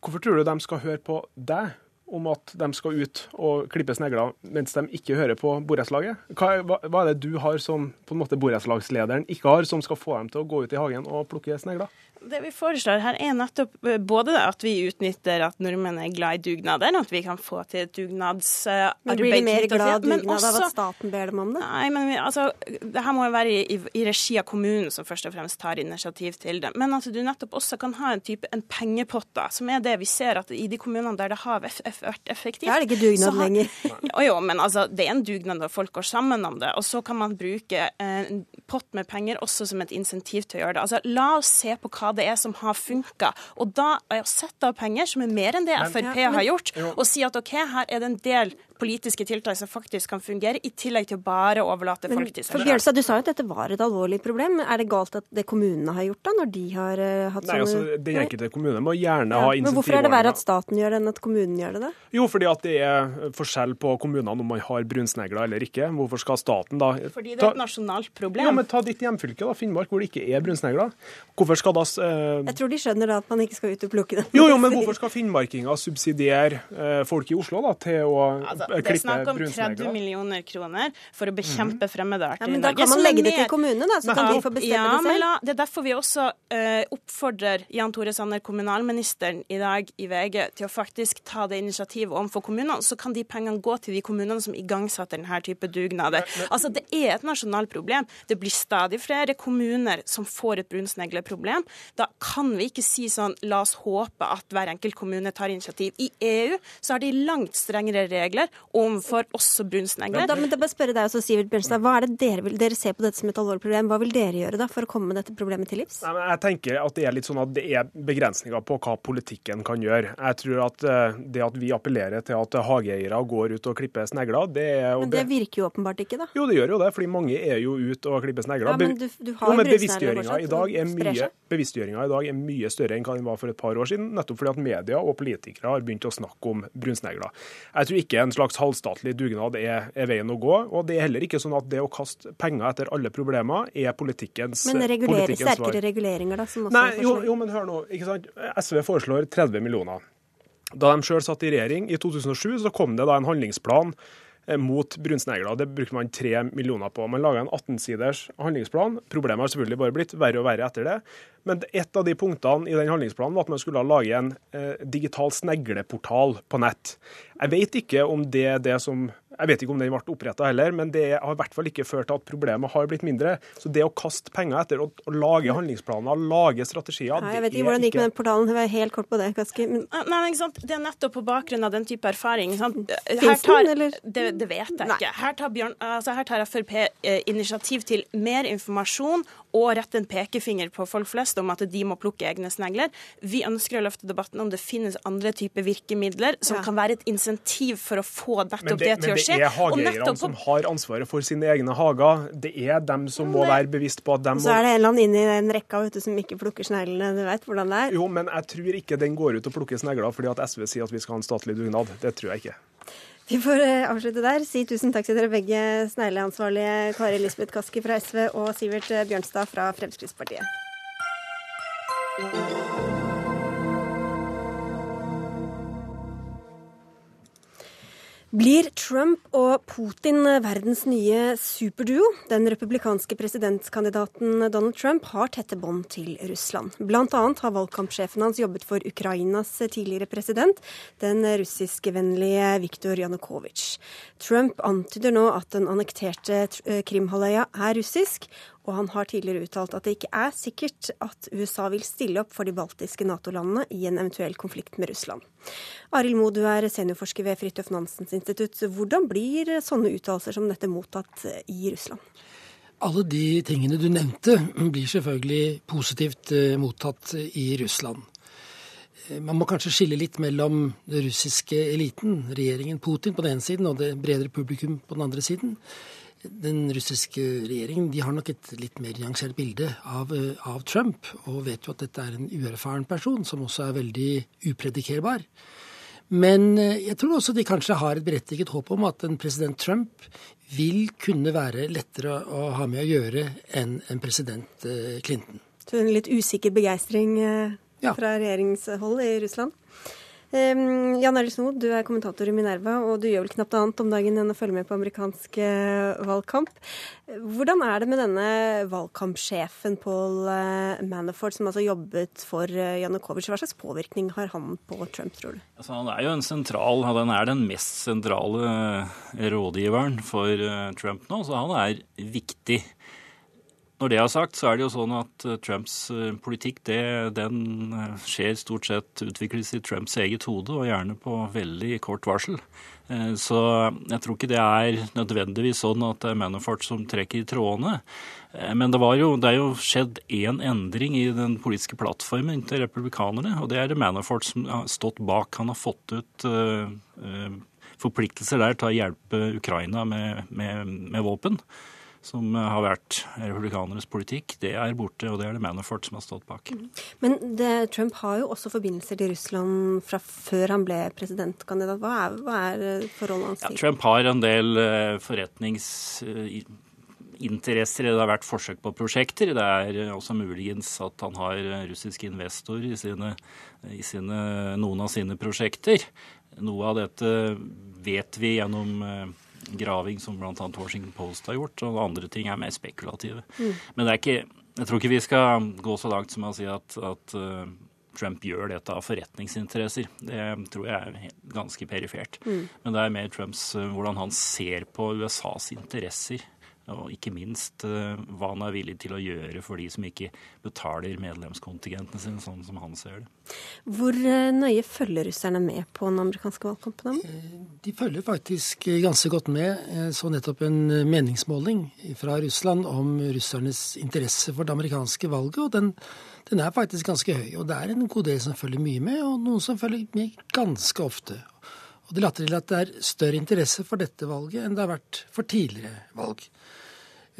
Hvorfor tror du de skal høre på deg om at de skal ut og klippe snegler, mens de ikke hører på borettslaget? Hva, hva, er det du har som på en måte borettslagslederen ikke har, som skal få dem til å gå ut i hagen og plukke snegler? Det vi foreslår her er nettopp eh, både at vi utnytter at nordmenn er glad i dugnader, at vi kan få til et dugnadsarbeid. Men blir de mer glad i dugnad av at staten ber dem om det? Nei, men vi, altså, det her må jo være i, i, regi av kommunen som først og fremst tar initiativ til det. Men at du nettopp også kan ha en type en pengepott, da, som er det vi ser at i de kommunene der det har vært effektivt Da er det ikke dugnad har, lenger. jo, jo, men altså, det er en dugnad når folk går sammen om det. Og så kan man bruke en pott med penger også som et insentiv til å gjøre det. Altså, la oss se på hva det er som har funka. Og da å sette av penger, som er mer enn det Frp har gjort, og si at OK, her er det en del politiske tiltak som faktisk kan fungere, i tillegg til å bare overlate folk til seg selv. Bjørnstad, du sa jo at dette var et alvorlig problem. Er det galt at det kommunene har gjort da, når de har uh, hatt Nei, sånne altså, Den enkelte kommune må gjerne ja. ha insentivordninger. Men hvorfor er det verre at staten gjør det enn at kommunen gjør det? da? Jo, fordi at det er forskjell på kommunene om man har brunsnegler eller ikke. Hvorfor skal staten da Fordi det er et nasjonalt problem. Ja, men Ta ditt hjemfylke, da, Finnmark, hvor det ikke er brunsnegler. Hvorfor skal da uh... Jeg tror de skjønner da at man ikke skal ut og plukke dem. Jo, jo, men hvorfor skal finnmarkinger subsidiere uh, folk i Oslo da, til å altså, klippe? Det er snakk om 30 millioner kroner for å bekjempe mm. fremmede arter ja, men i Norge. Da kan man legge det til kommunene, da, så kan de få bestemme ja, det selv. La, det er derfor vi også uh, oppfordrer Jan Tore Sanner, kommunalministeren, i dag i VG til å faktisk ta det initiativet overfor kommunene. Så kan de pengene gå til de kommunene som igangsetter denne type dugnader. Altså, Det er et nasjonalt problem. Det blir stadig flere kommuner som får et brunsnegleproblem. Da kan vi ikke si sånn la oss håpe at hver enkelt kommune tar initiativ. I EU så har de langt strengere regler overfor også brunsnegler. Da, men da bare spørre deg også, Sivert Bjørnstad, Hva er det dere vil, dere ser på dette som et alvorlig problem? Hva vil dere gjøre da for å komme dette problemet til livs? Nei, jeg tenker at det er litt sånn at det er begrensninger på hva politikken kan gjøre. Jeg tror at eh, det at vi appellerer til at hageeiere går ut og klipper snegler, det er Men det virker jo åpenbart ikke, da? Jo, det gjør jo det, fordi mange er jo ute og klipper snegler. Ja, men du, du har jo, men bevisstgjøringa i dag er mye bevisstgjøringa i dag er mye større enn hva den var for et par år siden, nettopp fordi at media og politikere har begynt å snakke om brunsnegler. Jeg tror ikke en slags halvstatlig dugnad er, er, veien å gå. og Det er heller ikke sånn at det å kaste penger etter alle problemer er politikkens, men politikkens svar. sterkere reguleringer, da? Som også Nei, jo, jo, men hør nå. ikke sant? SV foreslår 30 millioner. Da de sjøl satt i regjering i 2007, så kom det da en handlingsplan mot brunsnegler. Det brukte man tre millioner på. Man laga en 18-siders handlingsplan. Problemet har selvfølgelig bare blitt verre og verre etter det. Men et av de punktene i den handlingsplanen var at man skulle lage en eh, digital snegleportal på nett. Jeg vet ikke om det er det som jeg vet ikke om den ble oppretta heller, men det har i hvert fall ikke ført til at problemet har blitt mindre. Så det å kaste penger etter å, å lage handlingsplaner, lage strategier Nei, Jeg vet ikke hvordan det gikk med den portalen. Jeg helt kort på det, Kaski. Men... Nei, ikke sant? Det er nettopp på bakgrunn av den type erfaring. Her tar, det, det, vet jeg ikke. Her tar, Bjørn, altså her tar Frp eh, initiativ til mer informasjon og rette en pekefinger på folk flest om at de må plukke egne snegler. Vi ønsker å løfte debatten om det finnes andre typer virkemidler som ja. kan være et insentiv for å få nettopp det, det, til å skje det er hageeierne som har ansvaret for sine egne hager. Det er dem som må være bevisst på at de må Så er det en eller annen inni den rekka vet du, som ikke plukker sneglene. Du vet hvordan det er? Jo, men jeg tror ikke den går ut og plukker snegler fordi at SV sier at vi skal ha en statlig dugnad. Det tror jeg ikke. Vi får eh, avslutte der. Si tusen takk til dere begge, snegleansvarlige Kari Lisbeth Kaski fra SV og Sivert Bjørnstad fra Fremskrittspartiet. Blir Trump og Putin verdens nye superduo? Den republikanske presidentkandidaten Donald Trump har tette bånd til Russland. Blant annet har valgkampsjefen hans jobbet for Ukrainas tidligere president, den russiskvennlige Viktor Janukovitsj. Trump antyder nå at den annekterte Krimhalvøya er russisk, og han har tidligere uttalt at det ikke er sikkert at USA vil stille opp for de baltiske Nato-landene i en eventuell konflikt med Russland. Arild Moe, du er seniorforsker ved Fridtjof Nansens institutt. Hvordan blir sånne uttalelser som dette mottatt i Russland? Alle de tingene du nevnte, blir selvfølgelig positivt eh, mottatt i Russland. Eh, man må kanskje skille litt mellom den russiske eliten, regjeringen Putin på den ene siden, og det bredere publikum på den andre siden den russiske regjeringen de har nok et litt mer nyansert bilde av, eh, av, Trump, og vet jo at dette er en uerfaren person som også er veldig upredikerbar. Men eh, jeg tror også de kanskje har et berettiget håp om at en president Trump vil kunne være lettere å ha med å gjøre enn en president eh, Clinton. Så en litt usikker begeistring fra regjeringshold i Russland? Jan Arild Snoe, du er kommentator i Minerva, og du gjør vel knapt annet om dagen enn å følge med på amerikansk uh, valgkamp. Hvordan er det med denne valgkampsjefen Paul uh, Manafort, som altså jobbet for uh, Janukovitsj? Hva slags påvirkning har han på Trump, tror du? Altså, han er jo en sentral, han er den mest sentrale rådgiveren for Trump nå, så han er viktig. Når det er sagt, så er det jo sånn at eh, Trumps eh, politikk det, den eh, skjer stort sett utvikles i Trumps eget hode, og gjerne på veldig kort varsel. Så jeg tror ikke det er nødvendigvis sånn at det er Manafort som trekker i trådene. Men det, jo, det er jo skjedd én endring i den politiske plattformen til republikanerne, og det er det Manafort som har stått bak. Han har fått ut forpliktelser der til å hjelpe Ukraina med, med, med våpen som har vært republikanernes politikk, det er borte. Og det er det Manafort som har stått bak. Mm. Men det, Trump har jo også forbindelser til Russland fra før han ble presidentkandidat. Hva er, hva er forholdet hans til? Ja, Trump har en del forretnings interesser. Det har vært forsøk på prosjekter. Det er også muligens at han har russiske investorer i, sine, i sine, noen av sine prosjekter. Noe av dette vet vi gjennom eh, graving som bl.a. Washington Post har gjort, og andre ting er mer spekulative. Mm. Men det er ikke, jeg tror ikke vi skal gå så langt som å si at, at uh, Trump gjør dette av forretningsinteresser. Det tror jeg er ganske perifert. Mm. Men det er mer Trumps uh, hvordan han ser på USAs interesser og ikke minst eh, hva han er villig til å gjøre for de som ikke betaler medlemskontingentene sine, sånn som han ser det. Hvor eh, nøye følger russerne med på den amerikanske valgkampen? Eh, de følger faktisk ganske godt med. Jeg så nettopp en meningsmåling fra Russland om russernes interesse for det amerikanske valget. og den, den er faktisk ganske høy. Og det er en god del som følger mye med, og noen som følger med ganske ofte. Og det later til at det er større interesse for dette valget enn det har vært for tidligere valg.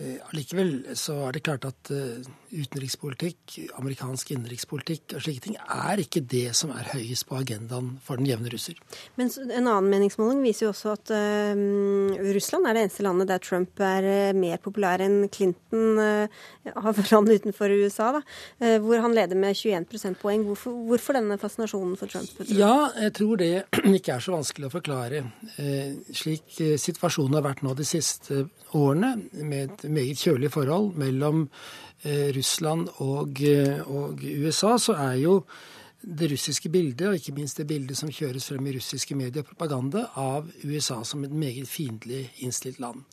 Eh, allikevel så er det klart at uh, utenrikspolitikk, amerikansk innenrikspolitikk og slike ting er ikke det som er høyest på agendaen for den jevne russer. Men en annen meningsmåling viser jo også at uh, Russland er det eneste landet der Trump er uh, mer populær enn Clinton av land utenfor USA, da, hvor han leder med 21 prosentpoeng. Hvorfor, hvorfor, denne fascinasjonen for Trump? Ja, jeg tror det ikke er så vanskelig å forklare. slik situasjonen har vært nå de siste årene, med et meget kjølig forhold mellom eh, Russland og, eh, og, USA, så er jo det russiske bildet, og ikke minst det bildet som kjøres frem i russiske medier og propaganda, av USA som et meget fiendtlig innstilt land.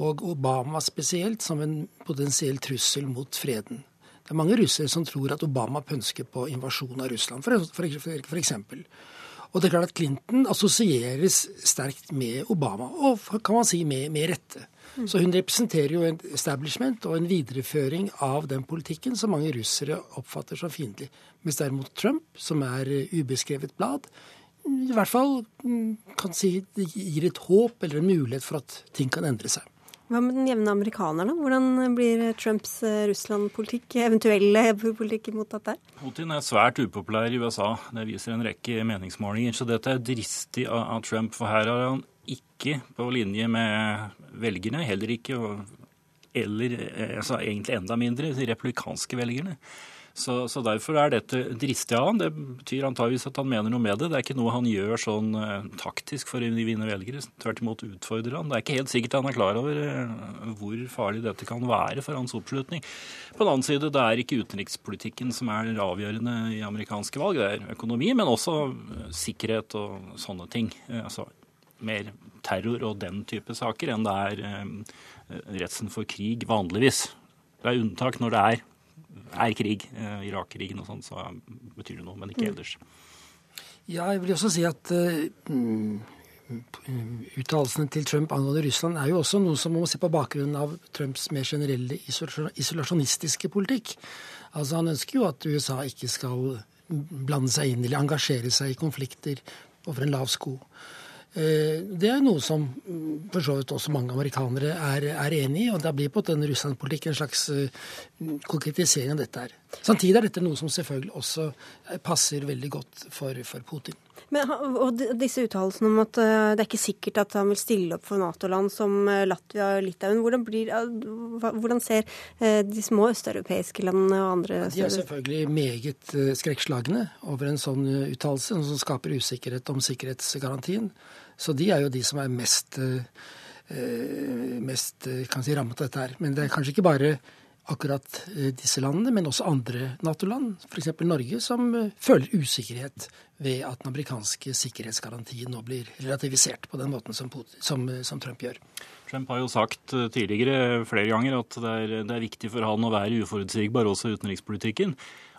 Og Obama spesielt som en potensiell trussel mot freden. Det er mange russere som tror at Obama pønsker på invasjon av Russland, for, eksempel. Og det er klart at Clinton assosieres sterkt med Obama, og kan man si med, med rette. Så hun representerer jo en establishment og en videreføring av den politikken som mange russere oppfatter som fiendtlig. Mens derimot Trump, som er ubeskrevet blad, i hvert fall mm, kan si det gir et håp eller en mulighet for at ting kan endre seg. Hva med den jevne amerikaner, da? Hvordan blir Trumps eh, Russland-politikk, eventuelle politikk mottatt der? Putin er svært upopulær i USA. Det viser en rekke meningsmålinger. Så dette er dristig av Trump, for her har han ikke på linje med velgerne, heller ikke eller eh, altså, egentlig enda mindre de republikanske velgerne. Så, så, derfor er dette dristig av han. Det betyr antageligvis at han mener noe med det. Det er ikke noe han gjør sånn uh, taktisk for å vinne velgere. Tvert imot utfordrer han. Det er ikke helt sikkert han er klar over uh, hvor farlig dette kan være for hans oppslutning. På den annen side, det er ikke utenrikspolitikken som er avgjørende i amerikanske valg. Det er økonomi, men også uh, sikkerhet og sånne ting. altså mer terror og den type saker enn det er redselen for krig vanligvis. Det er unntak når det er er krig, eh, Irak-krigen og sånn, så betyr det noe, men ikke mm. ellers. Ja, jeg vil også si at uh, uttalelsene til Trump angående Russland er jo også noe som man må se på bakgrunnen av Trumps mer generelle isolasjonistiske politikk. Altså Han ønsker jo at USA ikke skal blande seg inn eller engasjere seg i konflikter over en lav sko. Eh, det er noe som mm, for så vidt også mange amerikanere er, er enig i. Og da blir på den russlandspolitikken en slags eh, konkretisering av dette her. Samtidig er dette noe som selvfølgelig også eh, passer veldig godt for, for Putin. Men, og disse uttalelsene om at det er ikke sikkert at han vil stille opp for Nato-land som Latvia og Litauen. Hvordan, blir, hvordan ser de små østeuropeiske landene og andre De er selvfølgelig meget skrekkslagne over en sånn uttalelse, som skaper usikkerhet om sikkerhetsgarantien. Så de er jo de som er mest, eh, mest eh, si, rammet av dette her. Men det er kanskje ikke bare akkurat eh, disse landene, men også andre Nato-land, f.eks. Norge, som føler usikkerhet ved at den amerikanske sikkerhetsgarantien nå blir relativisert på den måten som, som, som Trump gjør. Trump har jo sagt tidligere flere ganger at det er, det er viktig for han å være uforutsigbar også i utenrikspolitikken.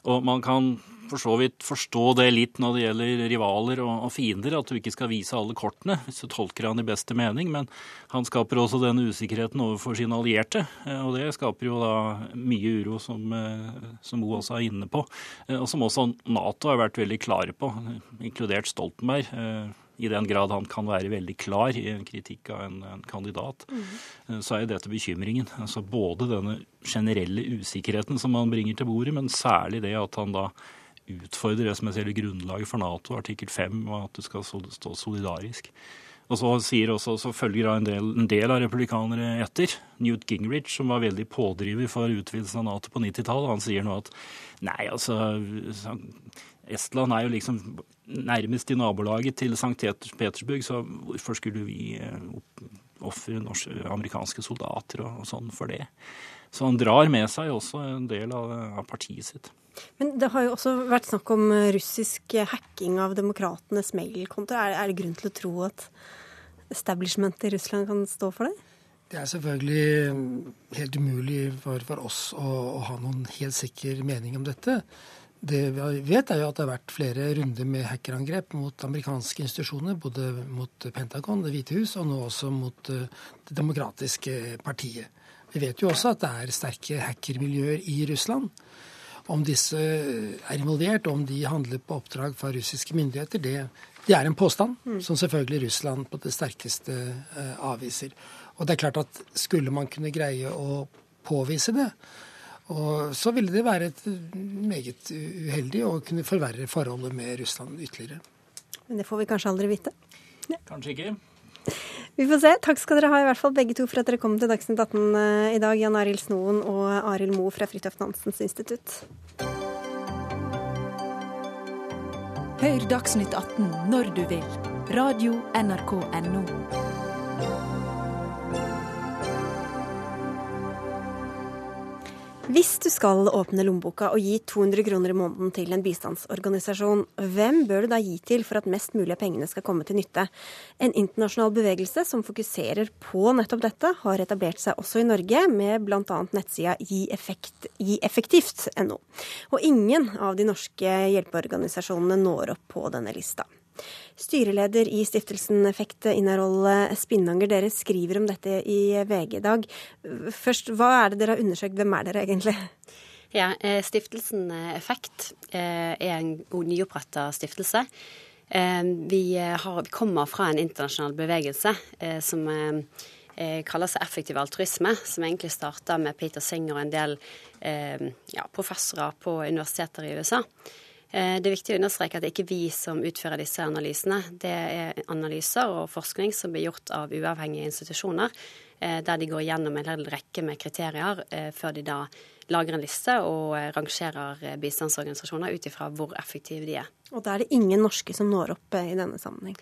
Og man kan for så vidt forstå det litt når det gjelder rivaler og, fiender, at du ikke skal vise alle kortene, hvis du tolker han i beste mening. Men han skaper også den usikkerheten overfor sine allierte. Eh, og det skaper jo da mye uro, som, eh, som Bo også er inne på. Eh, og som også Nato har vært veldig klare på, inkludert Stoltenberg i den grad han kan være veldig klar i en kritikk av en, en kandidat, mm. så er jo dette bekymringen. Altså Både denne generelle usikkerheten som han bringer til bordet, men særlig det at han da utfordrer det som er selve grunnlaget for Nato, artikkel 5, og at det skal stå solidarisk. Og så, sier også, så følger en del, en del av republikanere etter. Newt Gingrich, som var veldig pådriver for utvidelsen av Nato på 90-tallet, han sier nå at nei, altså Estland er jo liksom nærmest i nabolaget til St. Petersburg, så hvorfor skulle vi eh, ofre amerikanske soldater og, og, sånn for det? Så han drar med seg også en del av, av partiet sitt. Men det har jo også vært snakk om russisk hacking av demokratenes mailkonto. Er, det grunn til å tro at establishmentet i Russland kan stå for det? Det er selvfølgelig helt umulig for, for oss å, å, ha noen helt sikker mening om dette. Det vi vet, er jo at det har vært flere runder med hackerangrep mot amerikanske institusjoner, både mot Pentagon, Det hvite hus, og nå også mot eh, Det demokratiske partiet. Vi vet jo også at det er sterke hackermiljøer i Russland. Om disse er involvert, om de handler på oppdrag fra russiske myndigheter, det, det er en påstand mm. som selvfølgelig Russland på det sterkeste uh, avviser. Og det er klart at skulle man kunne greie å påvise det, og så ville det være et meget uheldig å kunne forverre forholdet med Russland ytterligere. Men det får vi kanskje aldri vite? Ja. Kanskje ikke. Vi får se. Takk skal dere ha, i hvert fall begge to, for at dere kom til Dagsnytt 18 eh, i dag. Jan Arild Snoen og Arild Moe fra Fridtjof Nansens institutt. Hør Dagsnytt 18 når du vil. Radio NRK Radio.nrk.no. Hvis du skal åpne lommeboka og gi 200 kroner i måneden til en bistandsorganisasjon, hvem bør du da gi til for at mest mulig av pengene skal komme til nytte? En internasjonal bevegelse som fokuserer på nettopp dette, har etablert seg også i Norge, med bl.a. nettsida gieffektivt.no. Og ingen av de norske hjelpeorganisasjonene når opp på denne lista. Styreleder i stiftelsen Effekt Innerhold Spinnanger, dere skriver om dette i VG i dag. Først, hva er det dere har undersøkt? Hvem er dere egentlig? Ja, eh, Stiftelsen Effekt eh, er en nyoppretta stiftelse. Eh, vi, har, vi, kommer fra en internasjonal bevegelse som kaller seg effektiv altruisme, som egentlig starta med Peter Singer og en del ja, professorer på universiteter i USA. Eh, det er viktig å understreke at det ikke er vi som utfører disse analysene. Det er analyser og forskning som blir gjort av uavhengige institusjoner, eh, der de går gjennom en hel rekke med kriterier eh, før de da lager en liste og rangerer bistandsorganisasjoner ut ifra hvor effektive de er. Og da er det ingen norske som når opp i denne sammenheng?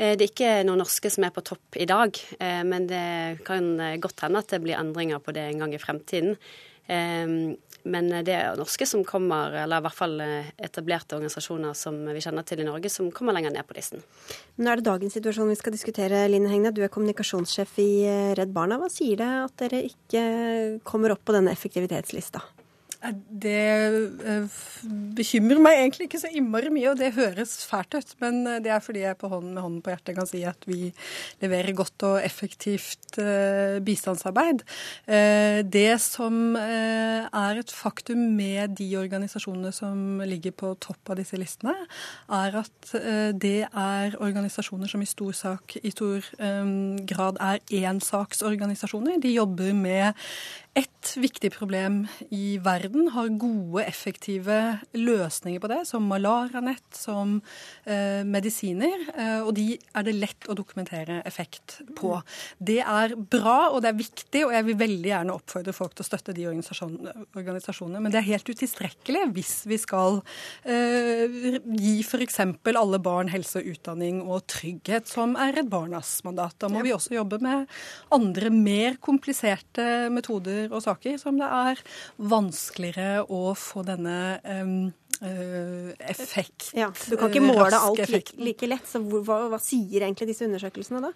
Det er ikke noen norske som er på topp i dag, men det kan godt hende at det blir endringer på det en gang i fremtiden. Men det er norske som kommer, eller i hvert fall eh, etablerte organisasjoner som vi kjenner til i Norge, som kommer lenger ned på listen. Nå er det dagens situasjon vi skal diskutere, Line Hegne. Du er kommunikasjonssjef i eh, Redd Barna. Hva sier det at dere ikke kommer opp på denne effektivitetslista? Det eh, bekymrer meg egentlig ikke så innmari mye, og det høres fælt ut. Men eh, det er fordi jeg på hånden med hånden på hjertet kan si at vi leverer godt og effektivt eh, bistandsarbeid. Det som er et faktum med de organisasjonene som ligger på topp av disse listene, er at det er organisasjoner som i stor, sak, i stor grad er énsaksorganisasjoner. De jobber med ett viktig problem i verden, har gode, effektive løsninger på det, som malaranett, som eh, medisiner. Eh, og de er det lett å dokumentere effekt på. Det er bra, og det er viktig, og jeg vil veldig gjerne oppfordre folk til å støtte de organisasjonene. Men det er helt utilstrekkelig hvis vi skal eh, gi f.eks. alle barn helse og utdanning og trygghet, som er Redd Barnas mandat. Da må vi også jobbe med andre, mer kompliserte metoder saker og saker som det er vanskeligere å få denne um, uh, effekt ja, Du kan ikke måle alt like, like lett, så hva, hva sier egentlig disse undersøkelsene da?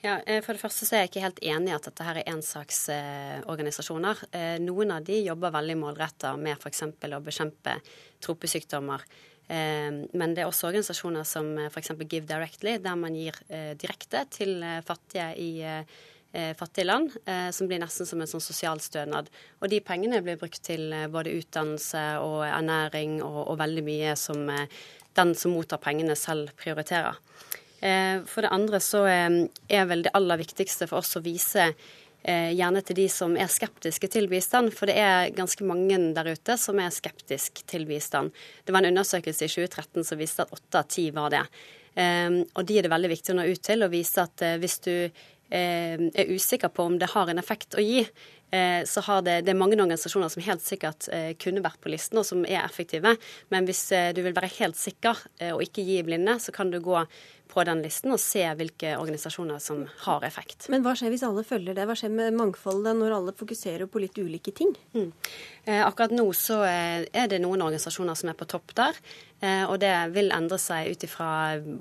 Ja, eh, For det første så er jeg ikke helt enig i at dette her er ensaksorganisasjoner. Eh, noen av de jobber veldig målretta med f.eks. å bekjempe tropesykdommer. Men det er også organisasjoner som f.eks. Give Directly, der man gir direkte til fattige i eh, fattige land, eh, som blir nesten som en sånn sosialstønad. Og de pengene blir brukt til eh, både utdannelse og ernæring og, og veldig mye som eh, den som mottar pengene, selv prioriterer. For det andre så er vel det aller viktigste for oss å vise gjerne til de som er skeptiske til bistand, for det er ganske mange der ute som er skeptiske til bistand. Det var en undersøkelse i 2013 som viste at åtte av ti var det. Og de er det veldig viktig å nå ut til og vise at hvis du er usikker på om det har en effekt å gi, Eh, så har det, det er mange organisasjoner som helt sikkert eh, kunne vært på listen, og som er effektive. Men hvis eh, du vil være helt sikker og ikke gi blinde, så kan du gå på den listen og se hvilke organisasjoner som har effekt. Men hva skjer hvis alle følger det? Hva skjer med mangfoldet når alle fokuserer på litt ulike ting? Mm. akkurat nå så er det noen organisasjoner som er på topp der. Og det vil endre seg ut ifra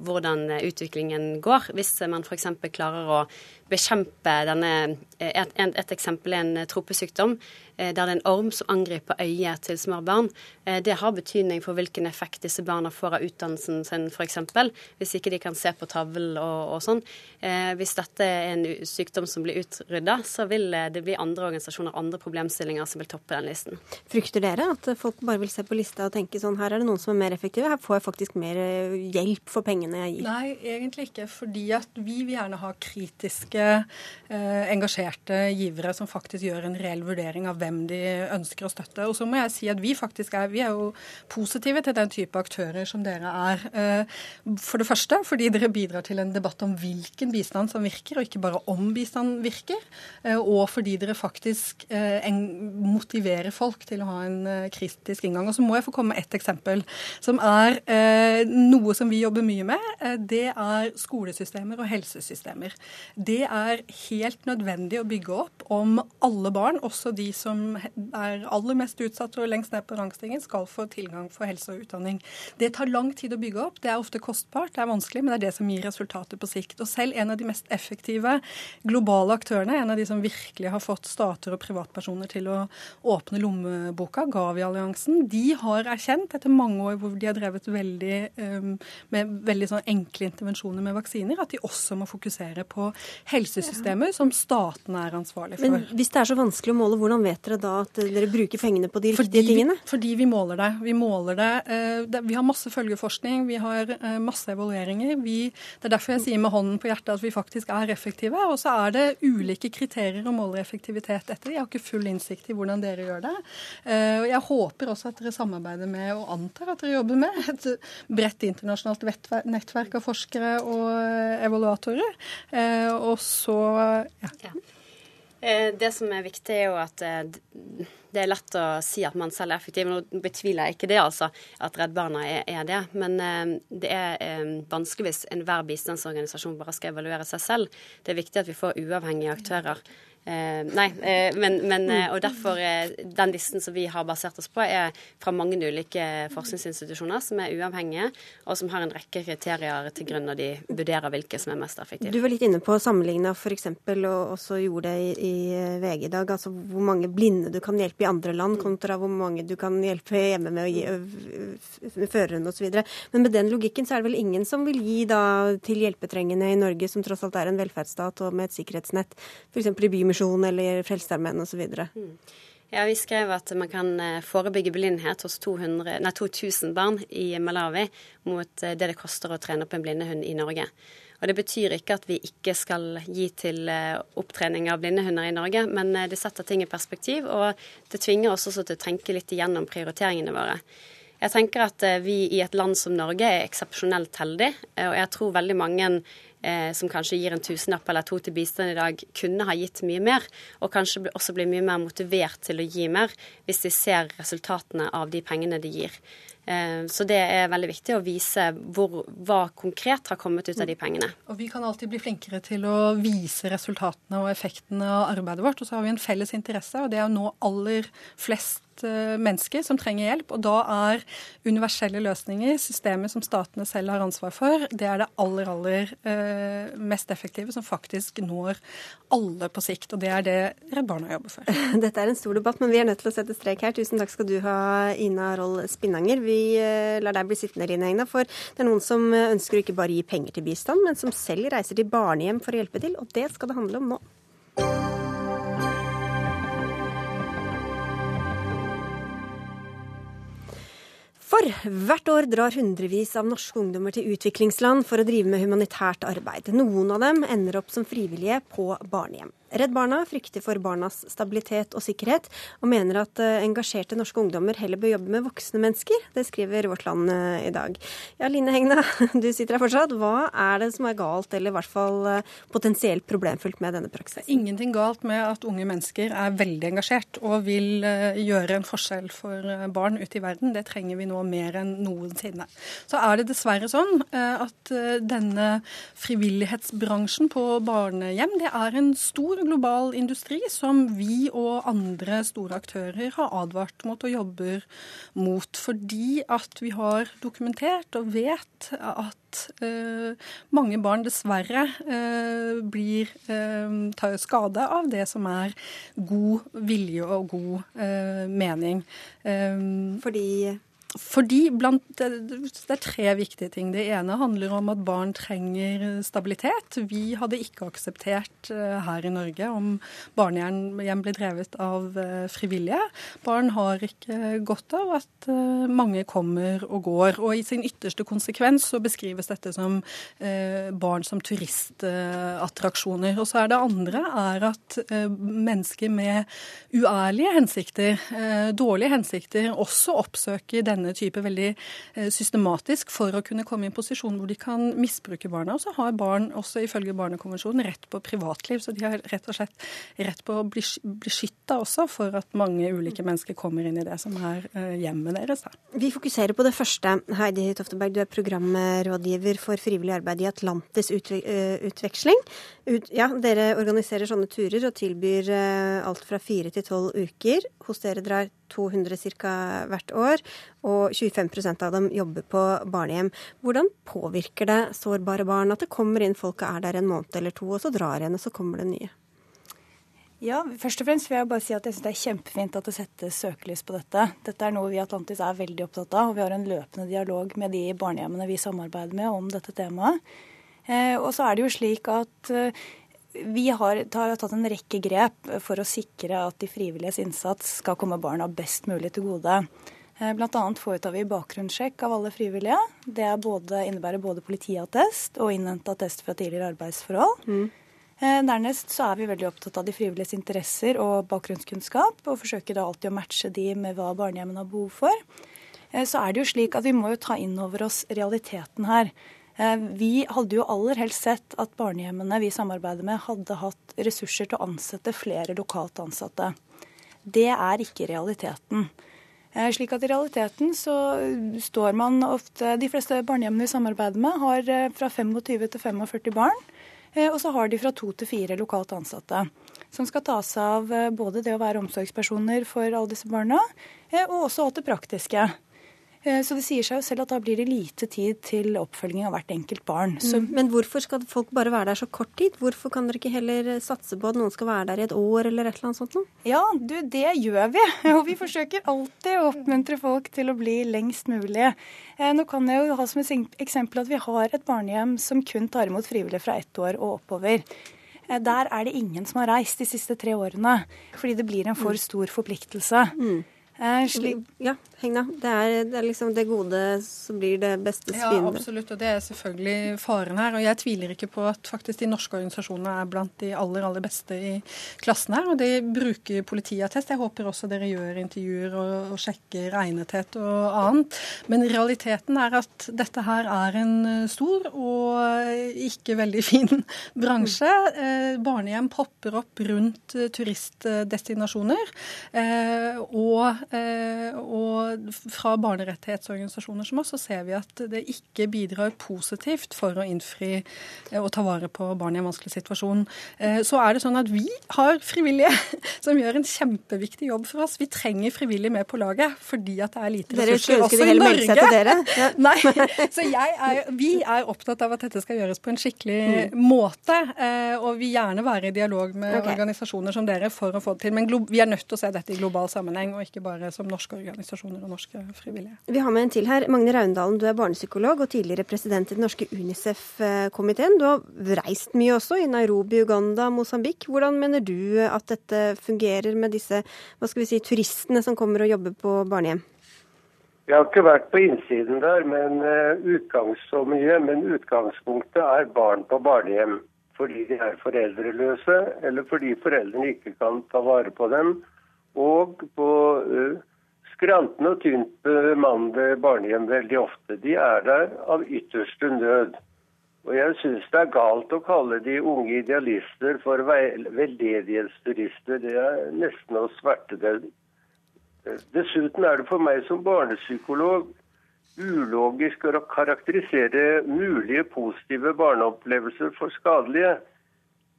hvordan utviklingen går. Hvis man f.eks. klarer å bekjempe denne Et, et eksempel er en tropesykdom Eh, der det er en orm som angriper øyet til små barn. Eh, det har betydning for hvilken effekt disse barna får av utdannelsen sin, f.eks. Hvis ikke de kan se på tavlen og, og, sånn. Eh, hvis dette er en sykdom som blir utrydda, så vil det bli andre organisasjoner, andre problemstillinger som vil toppe den listen. Frykter dere at folk bare vil se på lista og tenke sånn her er det noen som er mer effektive, her får jeg faktisk mer hjelp for pengene jeg gir? Nei, egentlig ikke. Fordi at vi vil gjerne ha kritiske, eh, engasjerte givere som faktisk gjør en reell vurdering av hvem hvem de ønsker å støtte. Og så må jeg si at vi faktisk er, vi er jo positive til den type aktører som dere er. Eh, for det første fordi dere bidrar til en debatt om hvilken bistand som virker, og ikke bare om bistand virker. Eh, og fordi dere faktisk eh, motiverer folk til å ha en kritisk inngang. Og så må jeg få komme med ett eksempel, som er noe som vi jobber mye med. Det er skolesystemer og helsesystemer. Det er helt nødvendig å bygge opp om alle barn, også de som som er aller mest utsatt og lengst ned på rangstigen, skal få tilgang for helse og utdanning. Det tar lang tid å bygge opp. Det er ofte kostbart, det er vanskelig, men det er det som gir resultater på sikt. Og selv en av de mest effektive globale aktørene, en av de som virkelig har fått stater og privatpersoner til å åpne lommeboka, Gavi-alliansen, de har erkjent etter mange år hvor de har drevet veldig, um, med veldig sånn enkle intervensjoner med vaksiner, at de også må fokusere på helsesystemer som staten er ansvarlig for. Men hvis det er så vanskelig å måle, hvordan vet dere da at dere bruker pengene på de riktige fordi, tingene? Fordi vi måler det. Vi måler det. Eh, vi har masse følgeforskning, vi har eh, masse evalueringer. Vi, det er derfor jeg sier med hånden på hjertet at vi faktisk er effektive. Og så er det ulike kriterier å måle effektivitet etter. Jeg har ikke full innsikt i hvordan dere gjør det. Eh, og jeg håper også at dere samarbeider med, og antar at dere jobber med, et bredt internasjonalt nettverk av forskere og evaluatorer. Og så ja. Eh, det som er viktig, er jo at eh, det er lett å si at man selv er effektiv. Nå betviler jeg ikke det, altså, at Redd Barna er, det. Men eh, det er vanskelig hvis enhver bistandsorganisasjon bare skal evaluere seg selv. Det er viktig at vi får uavhengige aktører Eh, nei, eh, men, men, eh, og derfor Den listen som vi har basert oss på, er fra mange ulike forskningsinstitusjoner som er uavhengige, og som har en rekke kriterier til grunn når de vurderer hvilke som er mest effektive. Du var litt inne på å sammenligne f.eks., og også gjorde det i, VG i dag, altså hvor mange blinde du kan hjelpe i andre land, kontra hvor mange du kan hjelpe hjemme med å gi føreren osv. Men med den logikken så er det vel ingen som vil gi da til hjelpetrengende i Norge, som tross alt er en velferdsstat og med et sikkerhetsnett, f.eks. i bymisjon Misjon eller Frelsesarmeen osv. Mm. Ja, Vi skrev at man kan eh, forebygge blindhet hos 200, nei, 2000 barn i Malawi mot eh, det det koster å trene opp en blindehund i Norge. Og Det betyr ikke at vi ikke skal gi til eh, opptrening av blindehunder i Norge, men det setter ting i perspektiv, og det tvinger oss også til å tenke litt igjennom prioriteringene våre. Jeg tenker at vi i et land som Norge er eksepsjonelt heldige, og jeg tror veldig mange eh, som kanskje gir en tusenlapp eller to til bistand i dag, kunne ha gitt mye mer, og kanskje også bli mye mer motivert til å gi mer hvis de ser resultatene av de pengene de gir. Eh, så det er veldig viktig å vise hvor, hva konkret har kommet ut av de pengene. Og Vi kan alltid bli flinkere til å vise resultatene og effektene av arbeidet vårt. Og så har vi en felles interesse, og det er å nå aller flest Eh, mennesker som trenger hjelp. Og da er universelle løsninger, systemet som statene selv har ansvar for, det er det aller, aller eh, mest effektive, som faktisk når alle på sikt. Og det er det Redd Barna jobber for. Dette er en stor debatt, men vi er nødt til å sette strek her. Tusen takk skal du ha, Ina Roll Spinnanger. Vi eh, lar deg bli sittende, Line Egna, for det er noen som ønsker å ikke bare gi penger til bistand, men som selv reiser til barnehjem for å hjelpe til. Og det skal det handle om nå. For hvert år drar hundrevis av norske ungdommer til utviklingsland for å drive med humanitært arbeid. Noen av dem ender opp som frivillige på barnehjem. Redd Barna frykter for barnas stabilitet og sikkerhet, og mener at eh, engasjerte norske ungdommer heller bør jobbe med voksne mennesker. Det skriver Vårt Land eh, i dag. Ja, Line Hegna, du sitter her fortsatt. Hva er det som er galt, eller i hvert fall eh, potensielt problemfullt med denne praksisen? Ingenting galt med at unge mennesker er veldig engasjert og vil gjøre en forskjell for barn ute i verden. Det trenger vi nå mer enn noensinne. Så er det dessverre sånn at denne frivillighetsbransjen på barnehjem, det er en stor stor global industri som vi og andre store aktører har advart mot og jobber mot. Fordi at vi har dokumentert og vet at uh, mange barn dessverre uh, blir uh, tar skade av det som er god vilje og god mening. Fordi fordi blant, Det er tre viktige ting. Det ene handler om at barn trenger stabilitet. Vi hadde ikke akseptert eh, her i Norge om barnehjem ble drevet av eh, frivillige. Barn har ikke godt av at eh, mange kommer og går. Og i sin ytterste konsekvens så beskrives dette som barn som turistattraksjoner. Og så er det andre er at mennesker med uærlige hensikter, dårlige hensikter, også oppsøker denne denne type veldig eh, systematisk for å kunne komme i en posisjon hvor de kan misbruke barna. Og så har barn også ifølge Barnekonvensjonen rett på privatliv, så de har rett og slett rett på å bli beskytta også for at mange ulike mennesker kommer inn i det som er eh, hjemmet deres. Vi fokuserer på det første. Heidi Tofteberg, du er programrådgiver for frivillig arbeid i Atlantis eh, utveksling. Ut, ja, dere organiserer sånne turer og tilbyr alt fra fire til tolv uker. Hos dere drar 200 ca. hvert år, og 25% av dem jobber på barnehjem. Hvordan påvirker det sårbare barn at det kommer inn folk og er der en måned eller to, og så drar igjen, og så kommer det nye? Ja, først og fremst vil jeg bare si at jeg syns det er kjempefint at det settes søkelys på dette. Dette er noe vi i Atlantis er veldig opptatt av, og vi har en løpende dialog med de barnehjemmene vi samarbeider med om dette temaet. Eh, og så er det jo slik at eh, vi har, tatt en rekke grep for å sikre at de frivilliges innsats skal komme barna best mulig til gode. Eh, Bl.a. foretar vi bakgrunnssjekk av alle frivillige. Det både, innebærer både politiattest og innhenta attest fra tidligere arbeidsforhold. Mm. Eh, dernest så er vi veldig opptatt av de frivilliges interesser og bakgrunnskunnskap, og forsøker da alltid å matche de med hva barnehjemmene har behov for. Eh, så er det jo slik at vi må jo ta inn over oss realiteten her. Eh, vi hadde jo aller helst sett at barnehjemmene vi samarbeider med, hadde hatt ressurser til å ansette flere lokalt ansatte. Det er ikke realiteten. Eh, slik at I realiteten så står man ofte De fleste barnehjemmene vi samarbeider med, har eh, fra 25 til 45 barn. Og så har de fra to til fire lokalt ansatte. Som skal ta seg av både det å være omsorgspersoner for alle disse barna, og også alt det praktiske. Eh, så det sier seg jo selv at da blir det lite tid til oppfølging av hvert enkelt barn. Mm. Men hvorfor skal folk bare være der så kort tid? Hvorfor kan dere ikke heller satse på at noen skal være der i et år eller et eller annet sånt noe? Ja, du, det gjør vi. Og vi forsøker alltid å oppmuntre folk til å bli lengst mulig. Eh, nå kan jeg jo ha som et eksempel at vi har et barnehjem som kun tar imot frivillige fra ett år og oppover. Eh, der er det ingen som har reist de siste tre årene, fordi det blir en for stor forpliktelse. Mm. Slik... Ja, Hegna. Det er, det er, liksom det gode som blir det beste fiende. Ja, absolutt. Og det er selvfølgelig faren her. Og jeg tviler ikke på at faktisk de norske organisasjonene er blant de aller, aller beste i klassen her. Og de bruker politiattest. Jeg håper også dere gjør intervjuer og, og sjekker egnethet og annet. Men realiteten er at dette her er en stor og ikke veldig fin bransje. Eh, barnehjem popper opp rundt turistdestinasjoner. Eh, og Eh, og fra barnerettighetsorganisasjoner som oss, så ser vi at det ikke bidrar positivt for å innfri eh, og ta vare på barn i en vanskelig situasjon. Eh, så er det sånn at vi har frivillige som gjør en kjempeviktig jobb for oss. Vi trenger frivillige med på laget fordi at det er lite ressurser også i Norge. Dere. Ja. Nei, så er, vi er opptatt av at dette skal gjøres på en skikkelig mm. måte. Og vi gjerne være i dialog med okay. organisasjoner som dere for å få det til. Men vi er nødt til å se dette i global sammenheng, og ikke bare bare som norske organisasjoner og norske frivillige. Vi har med en til her. Magne Raundalen, du er barnepsykolog og tidligere president i den norske Unicef-komiteen. Du har reist mye også, i Nairobi, Uganda, Mosambik. Hvordan mener du at dette fungerer med disse hva skal vi si, turistene som kommer og jobber på barnehjem? Jeg har ikke vært på innsiden der, men, uh, utgangs så mye, men utgangspunktet er barn på barnehjem. Fordi de er foreldreløse, eller fordi foreldrene ikke kan ta vare på dem. Og på uh, skrantende og tynt bemannede barnehjem veldig ofte. De er der av ytterste nød. Og jeg syns det er galt å kalle de unge idealister for veldedighetsturister. Det er nesten å sverte det Dessuten er det for meg som barnepsykolog ulogisk å karakterisere mulige positive barneopplevelser for skadelige.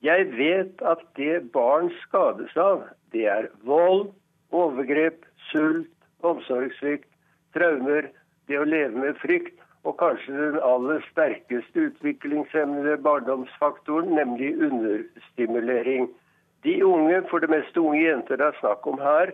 Jeg vet at det barn skades av, det er vold, overgrep, sult, omsorgssvikt, traumer, det å leve med frykt, og kanskje den aller sterkeste utviklingshemmede barndomsfaktoren, nemlig understimulering. De unge, for det meste unge jenter det er snakk om her,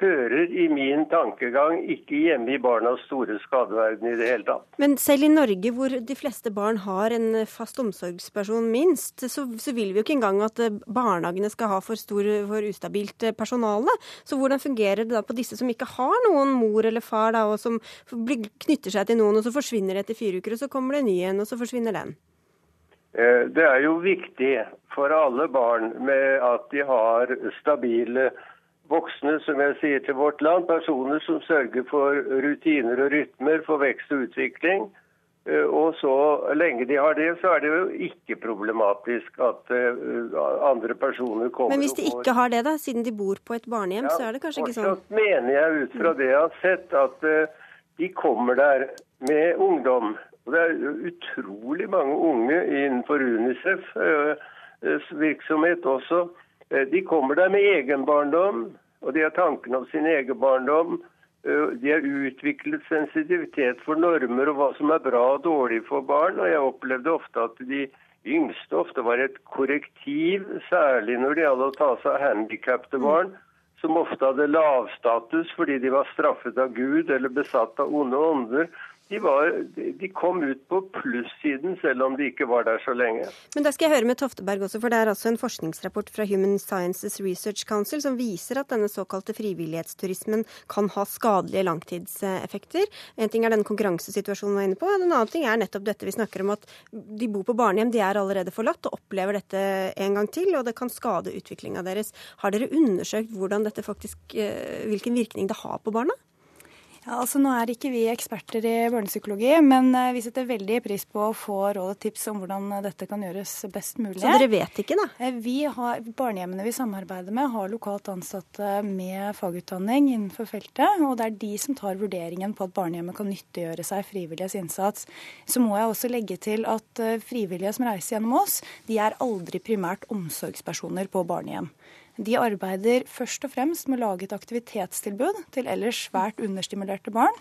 hører i min tankegang ikke hjemme i barnas store skadeverden i det hele tatt. Men selv i Norge, hvor de fleste barn har en fast omsorgsperson minst, så, så vil vi jo ikke engang at eh, barnehagene skal ha for, stor, for ustabilt personale. Så hvordan fungerer det da på disse som ikke har noen mor eller far, da, og som knytter seg til noen, og så forsvinner etter fire uker, og så kommer det en ny en, og så forsvinner den? Eh, det er jo viktig for alle barn med at de har stabile voksne, som jeg sier til vårt land, personer som sørger for rutiner og rytmer for vekst og utvikling. Eh, og så lenge de har det, så er det jo ikke problematisk at eh, andre personer kommer Men hvis de ikke har det, da, siden de bor på et barnehjem, ja, så er det kanskje ikke sånn? Fortsatt mener jeg ut fra det jeg har sett, at eh, de kommer der med ungdom. Og det er utrolig mange unge innenfor Unicef virksomhet også de kommer der med egen barndom, og de har tanken om sin egen barndom. Eh, de har utviklet sensitivitet for normer og hva som er bra og dårlig for barn. Og jeg opplevde ofte at de yngste ofte var et korrektiv, særlig når det gjaldt å ta seg av handikappede barn, som ofte hadde lavstatus fordi de var straffet av Gud eller besatt av onde ånder de, var, de, kom ut på plussiden, selv om de ikke var der så lenge. Men da skal jeg høre med Tofteberg også, for det er altså en forskningsrapport fra Human Sciences Research Council som viser at denne såkalte frivillighetsturismen kan ha skadelige langtidseffekter. En ting er den konkurransesituasjonen vi var inne på, en annen ting er nettopp dette vi snakker om, at de bor på barnehjem, de er allerede forlatt og opplever dette en gang til, og det kan skade utviklinga deres. Har dere undersøkt dette faktisk, eh, hvilken virkning det har på barna? Altså Nå er ikke vi eksperter i barnepsykologi, men eh, vi setter veldig pris på å få råd og tips om hvordan dette kan gjøres best mulig. Så dere vet ikke, da? Eh, vi har, Barnehjemmene vi samarbeider med, har lokalt ansatte med fagutdanning innenfor feltet. Og det er de som tar vurderingen på at barnehjemmet kan nyttiggjøre seg frivilliges innsats. Så må jeg også legge til at eh, frivillige som reiser gjennom oss, de er aldri primært omsorgspersoner på barnehjem. De arbeider først og fremst med å lage et aktivitetstilbud til ellers svært understimulerte barn.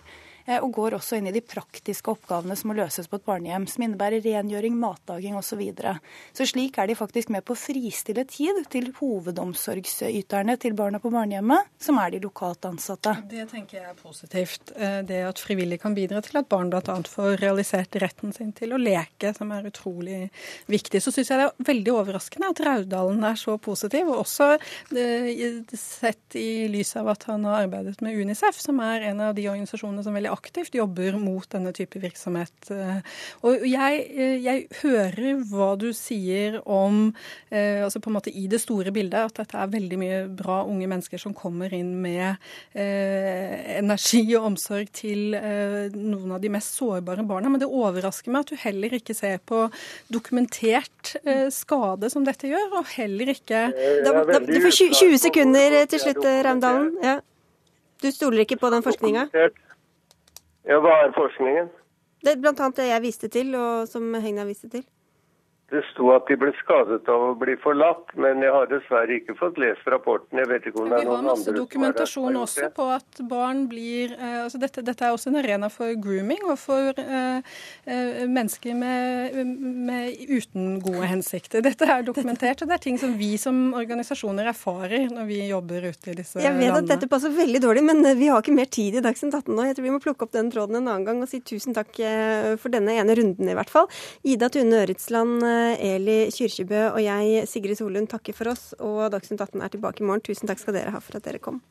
Eh, og går også inn i de praktiske oppgavene som må løses på et barnehjem, som innebærer rengjøring, matlaging osv. Så, videre. så slik er de faktisk med på å fristille tid til hovedomsorgsyterne til barna på barnehjemmet, som er de lokalt ansatte. Det tenker jeg er positivt. Eh, det at frivillige kan bidra til at barn bl.a. får realisert retten sin til å leke, som er utrolig viktig. Så syns jeg det er veldig overraskende at Raudalen er så positiv, og også eh, sett i lys av at han har arbeidet med Unicef, som er en av de organisasjonene som veldig aktivt jobber mot denne type virksomhet. Eh, og jeg, eh, jeg hører hva du sier om, eh, altså på en måte i det store bildet, at dette er veldig mye bra unge mennesker som kommer inn med energi og omsorg til noen av de mest sårbare barna. Men det overrasker meg at du heller ikke ser på dokumentert skade som dette gjør, og heller ikke da, da, Du får 20 sekunder til slutt, Raumdalen. Ja. Du stoler ikke på den forskninga? Ja, Hva er forskningen? Det er blant annet det jeg viste til, og som Hegna viste til. Det sto at de ble skadet av å bli forlatt, men jeg har dessverre ikke fått lest rapporten. Jeg vet ikke om det er noen andre Vi har masse dokumentasjon også på at barn blir eh, altså dette, dette, er også en arena for grooming og for uh, uh, mennesker med, med, uten gode hensikter. Dette er dokumentert, og det er ting som vi som organisasjoner erfarer når vi jobber ute i disse landene. Jeg vet landene. at dette passer veldig dårlig, men vi har ikke mer tid i Dagsnytt 18 nå. Jeg tror vi må plukke opp den tråden en annen gang og si tusen takk for denne ene runden i hvert fall. Ida Tune Øretsland Eli Kyrkjebø og jeg, Sigrid Solund, takker for oss. Og Dagsnytt 18 er tilbake i morgen. Tusen takk skal dere ha for at dere kom.